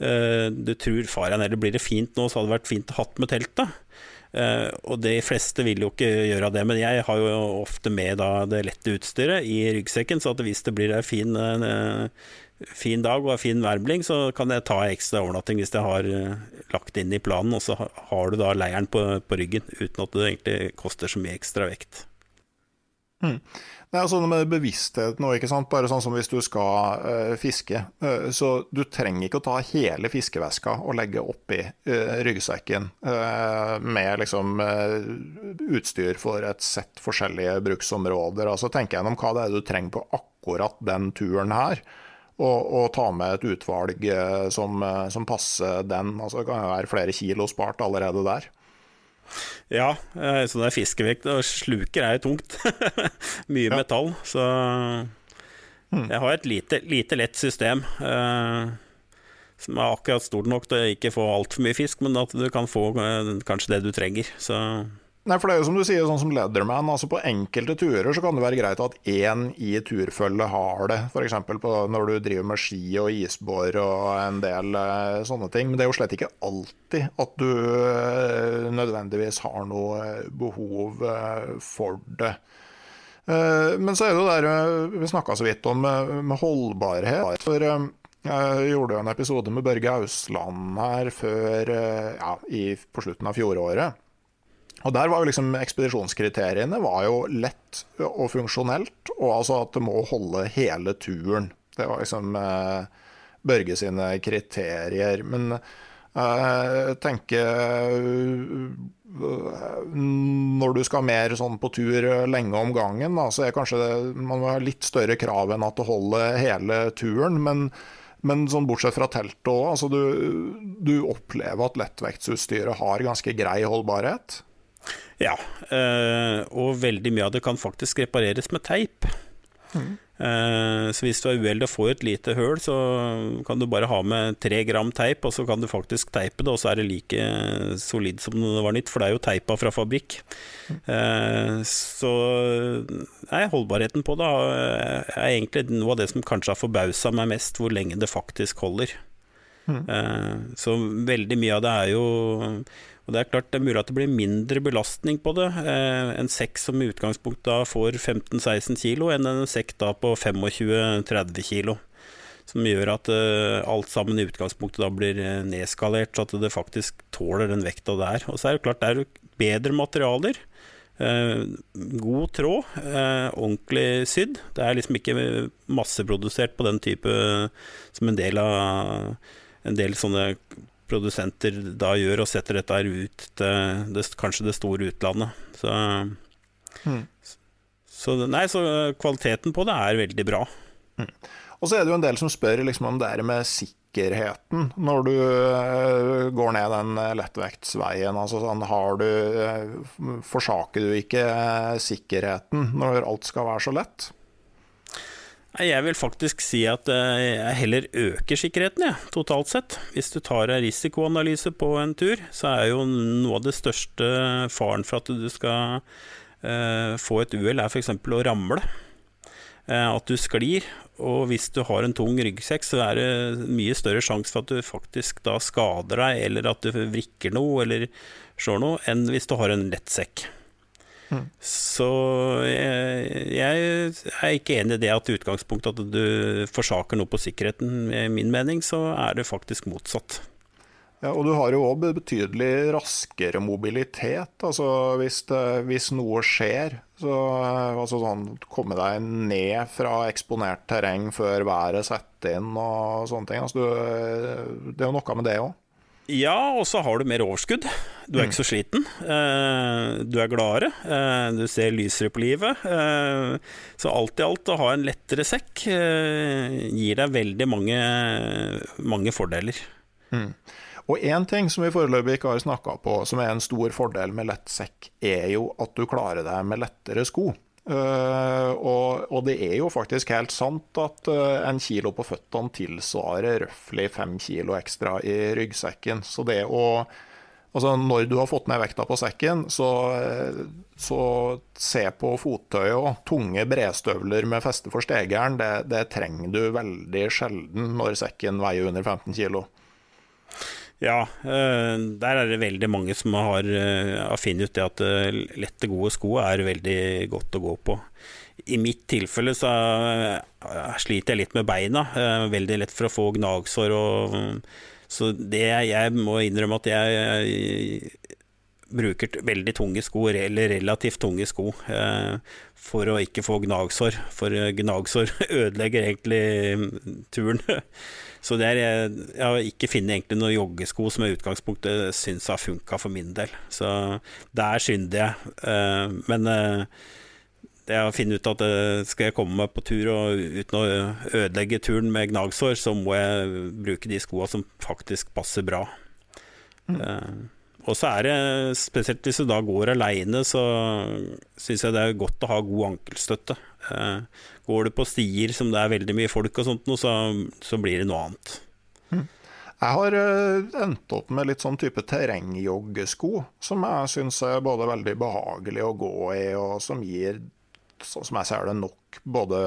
eh, du tror faren eller blir det fint nå, så hadde det vært fint å hatt med telt, da. Uh, og de fleste vil jo ikke gjøre det, men jeg har jo ofte med da det lette utstyret i ryggsekken, så at hvis det blir ei fin, eh, fin dag og fin værbling, så kan jeg ta ekstra overnatting hvis jeg har eh, lagt inn i planen, og så har du da leiren på, på ryggen uten at det egentlig koster så mye ekstra vekt. Det er sånn med bevissthet nå, ikke sant. Bare sånn som hvis du skal eh, fiske. Eh, så du trenger ikke å ta hele fiskeveska og legge oppi uh, ryggsekken eh, med liksom utstyr for et sett forskjellige bruksområder. Altså tenk gjennom hva det er du trenger på akkurat den turen her. Og, og ta med et utvalg eh, som, eh, som passer den. Altså Det kan være flere kilo spart allerede der. Ja, eh, så det er fiskevekt, og sluker er jo tungt. Mye metall, så jeg har et lite, lite lett system. eh, som er akkurat stort nok til å ikke få altfor mye fisk, men at du kan få eh, kanskje det du trenger. Så Nei, for det er jo som du sier, sånn som Leatherman, altså på enkelte turer så kan det være greit at én i turfølget har det, f.eks. når du driver med ski og isbår og en del eh, sånne ting. Men det er jo slett ikke alltid at du eh, nødvendigvis har noe eh, behov eh, for det. Eh, men så er det jo der eh, vi snakka så vidt om med holdbarhet. For jeg gjorde jo en episode med Børge Ausland her før, ja, i, på slutten av fjoråret. Og der var jo liksom ekspedisjonskriteriene var jo lett og funksjonelt, og altså at det må holde hele turen. Det var liksom eh, Børge sine kriterier. Men eh, tenker eh, Når du skal mer sånn på tur lenge om gangen, da, så er kanskje det, man må ha litt større krav enn at det holder hele turen. men men sånn bortsett fra teltet òg, altså du, du opplever at lettvektsutstyret har ganske grei holdbarhet? Ja. eh, og veldig mye av det kan faktisk repareres med teip. Eh, så hvis du er uheldig og får et lite høl, så kan du bare ha med tre gram teip, og så kan du faktisk teipe det, og så er det like solid som det var nytt, for det er jo teipa fra fabrikk. Eh, så nei, holdbarheten på det er egentlig noe av det som kanskje har forbausa meg mest, hvor lenge det faktisk holder. Eh, Så veldig mye av det er jo Og det er klart det er mulig at det blir mindre belastning på det. Eh, En sekk som i utgangspunktet da får 15-16 kilo, enn en sekk da på 25-30 kilo. Som gjør at eh, alt sammen i utgangspunktet da blir eh, nedskalert, så at det faktisk tåler den vekta det er. Og så er det klart det er bedre materialer. God tråd, ordentlig sydd. Det er liksom ikke masseprodusert på den type som en del av en del sånne produsenter da gjør, og setter dette her ut til det, kanskje det store utlandet. Så, så, nei, så kvaliteten på det er veldig bra. Og så er det jo en del som spør liksom om det er med sikkerheten når du eh, går ned den eh, lettvektsveien. Altså sånn, har du eh, Forsaker du ikke sikkerheten når alt skal være så lett? Jeg vil faktisk si at eh, jeg heller øker sikkerheten, jeg, totalt sett. Hvis du tar en risikoanalyse på en tur, så er jo noe av det største faren for at du skal eh, få et uhell, er f.eks. å ramle. Eh, at du sklir. Og hvis du har en tung ryggsekk, så er det mye større sjanse for at du faktisk da skader deg, eller at du vrikker noe, eller slår noe, enn hvis du har en lett sekk. Så jeg, jeg er ikke enig i det at utgangspunktet at du forsaker noe på sikkerheten. I min mening så er det faktisk motsatt. Ja, og du har jo òg betydelig raskere mobilitet. Altså hvis, det, hvis noe skjer, så altså sånn, komme deg ned fra eksponert terreng før været setter inn og sånne ting. Altså, du, det er jo noe med det òg. Ja, og så har du mer overskudd. Du er ikke så sliten. Eh, du er gladere. Eh, du ser lysere på livet. Eh, så alt i alt, å ha en lettere sekk gir deg veldig mange, mange fordeler. Og én ting som vi foreløpig ikke har snakka på, som er en stor fordel med lett sekk, er jo at du klarer deg med lettere sko. Uh, og, og, det er jo faktisk helt sant at uh, en kilo på føttene tilsvarer røftlig fem kilo ekstra i ryggsekken. Så det å Altså, når du har fått ned vekta på sekken, så, så se på fottøyet og tunge bredstøvler med feste for stegeren. Det, det, trenger du veldig sjelden når sekken veier under 15 kilo. Ja, eh, der er det veldig mange som har, eh, har funnet ut det at eh, lette, gode sko er veldig godt å gå på. I mitt tilfelle så sliter jeg litt med beina. Veldig lett for å få gnagsår og så det jeg må innrømme at jeg bruker veldig tunge sko, eller relativt tunge sko, for å ikke få gnagsår. For gnagsår ødelegger egentlig turen. Så er, jeg har ikke funnet egentlig noen joggesko som i utgangspunktet syns har funka for min del. Så der synder jeg. Uh, men eh, jeg har funnet ut at uh, skal jeg komme meg på tur og uten å ødelegge turen med gnagsår, så må jeg bruke de skoa som faktisk passer bra. Mm. Og så er det, spesielt hvis du da går aleine, så syns jeg det er godt å ha god ankelstøtte. Uh, går du på stier som det er veldig mye folk og sånt, så, så blir det noe annet. Mm. Jeg har endt opp med litt sånn type terrengjoggesko, som jeg syns er både veldig behagelig å gå i, og som gir sånn som jeg ser det, nok både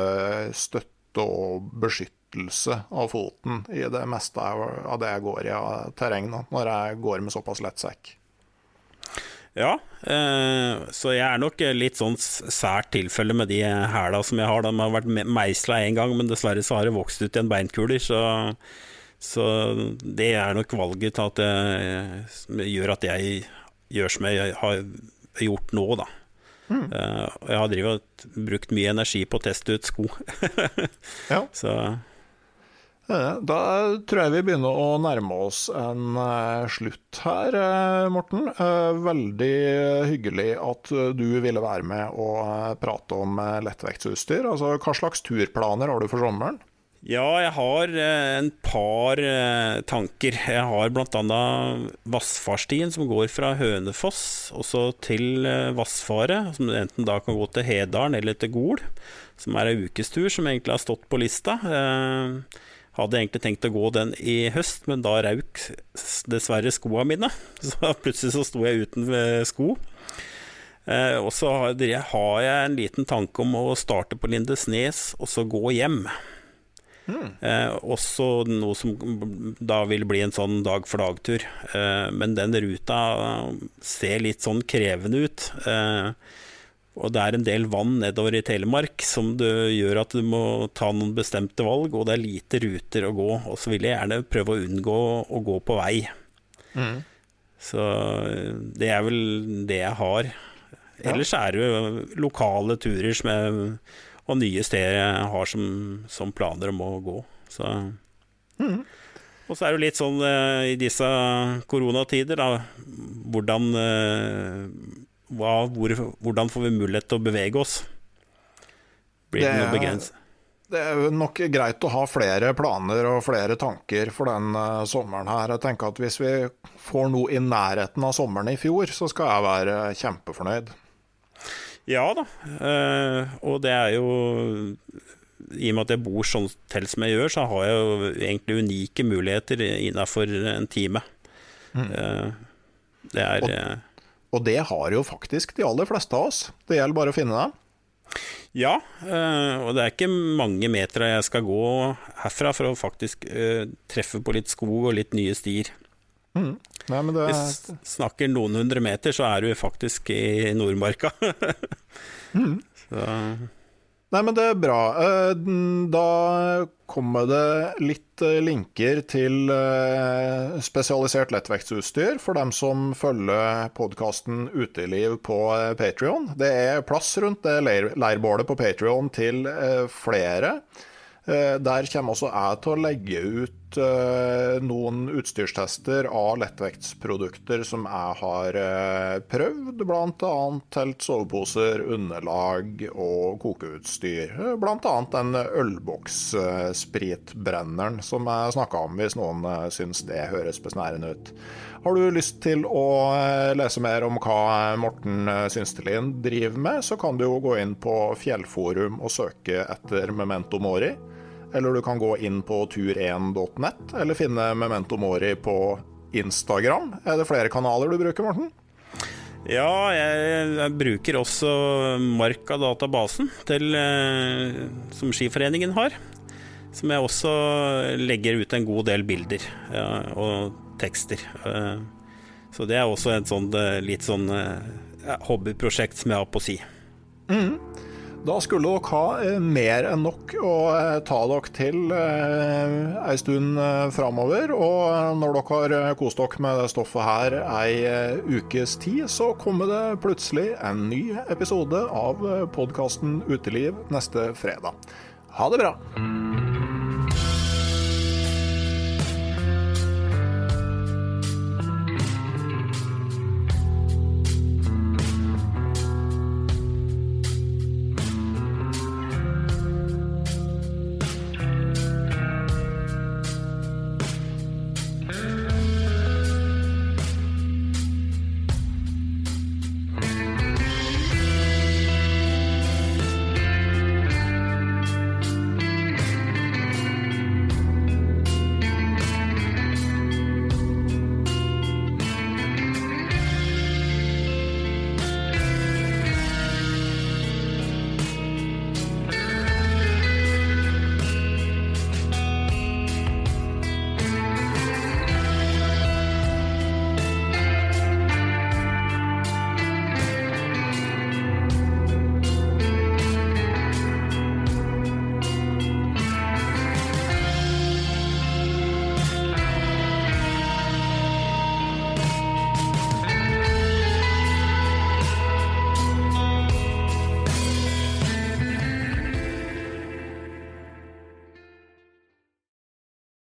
støtte og beskyttelse av foten i det meste av det jeg går i av terreng, når jeg går med såpass lett sekk. Ja, eh, så jeg er nok litt sånn sært tilfelle med de hæla som jeg har. De har vært meisla én gang, men dessverre så har det vokst ut igjen beinkuler. Så, så det er nok valget til at det gjør at jeg gjør som jeg har gjort nå, da. Mm. Jeg har drivet, brukt mye energi på å teste ut sko. ja. Så da tror jeg vi begynner å nærme oss en uh, slutt her, uh, Morten. Uh, veldig hyggelig at du ville være med og prate om lettvektsutstyr. Altså, hva slags turplaner har du for sommeren? Ja, jeg har eh, en par eh, tanker. Jeg har bl.a. Vassfarstien som går fra Hønefoss også til eh, Vassfaret. Som enten da kan gå til Hedalen eller til Gol. Som er ei ukestur som egentlig har stått på lista. Hadde egentlig tenkt å gå den i høst, men da rauk dessverre skoa mine. Så plutselig så sto jeg uten sko. Og så har jeg en liten tanke om å starte på Lindesnes og så gå hjem. Mm. Eh, også noe som da vil bli en sånn dag-for-dag-tur. Eh, men den ruta ser litt sånn krevende ut. Eh, og det er en del vann nedover i Telemark som gjør at du må ta noen bestemte valg, og det er lite ruter å gå. Og så vil jeg gjerne prøve å unngå å gå på vei. Mm. Så det er vel det jeg har. Ellers er det jo lokale turer jeg og nye steder jeg har som, som planer om å gå. Så. Mm. Og så er det jo litt sånn uh, i disse koronatider, da, hvordan, uh, hva, hvor, hvordan får vi mulighet til å bevege oss? Blir det, noe begrenset? Det er jo nok greit å ha flere planer og flere tanker for den uh, sommeren her. Jeg tenker at Hvis vi får noe i nærheten av sommeren i fjor, så skal jeg være kjempefornøyd. Ja da, uh, og det er jo I og med at jeg bor sånn til som jeg gjør, så har jeg jo egentlig unike muligheter innafor en time. Mm. Uh, det er og, uh, og, det har jo faktisk de aller fleste av oss. Det gjelder bare å finne dem. Ja, og det er ikke mange meter jeg skal gå herfra for å faktisk treffe på litt skog og litt nye stier. Mm. Nei, det... Hvis du snakker noen hundre meter, så er du faktisk i Nordmarka. mm. Nei, men det er bra. Eh, da kommer det litt eh, linker til eh, spesialisert lettvektsutstyr for dem som følger podkasten Uteliv på Patrion. Det er plass rundt det leirbålet på Patrion til flere. Der kommer også jeg til å legge ut eh, noen utstyrstester av lettvektsprodukter som jeg har eh, prøvd, bl.a. telt, soveposer, underlag og kokeutstyr. Bl.a. den ølboksspritbrenneren som jeg snakka om, hvis noen eh, syns det høres besnærende ut. Har du lyst til å lese mer om hva Morten Synstelin driver med, så kan du jo gå inn på Fjellforum og søke etter Memento Mori. Eller du kan gå inn på tur1.net, eller finne Memento Mori på Instagram. Er det flere kanaler du bruker, Morten? Ja, jeg, jeg bruker også Marka-databasen eh, som Skiforeningen har. Som jeg også legger ut en god del bilder ja, og tekster. Eh, Så det er også et sånt eh, litt sånn hobbyprosjekt som jeg har på si. Mhm. Da skulle dere ha eh, mer enn nok å eh, ta dere til ei stund eh, framover. Og når dere har kost dere med det stoffet her ei ukes tid, så kommer det plutselig en ny episode av podkasten Uteliv neste fredag. Ha det bra!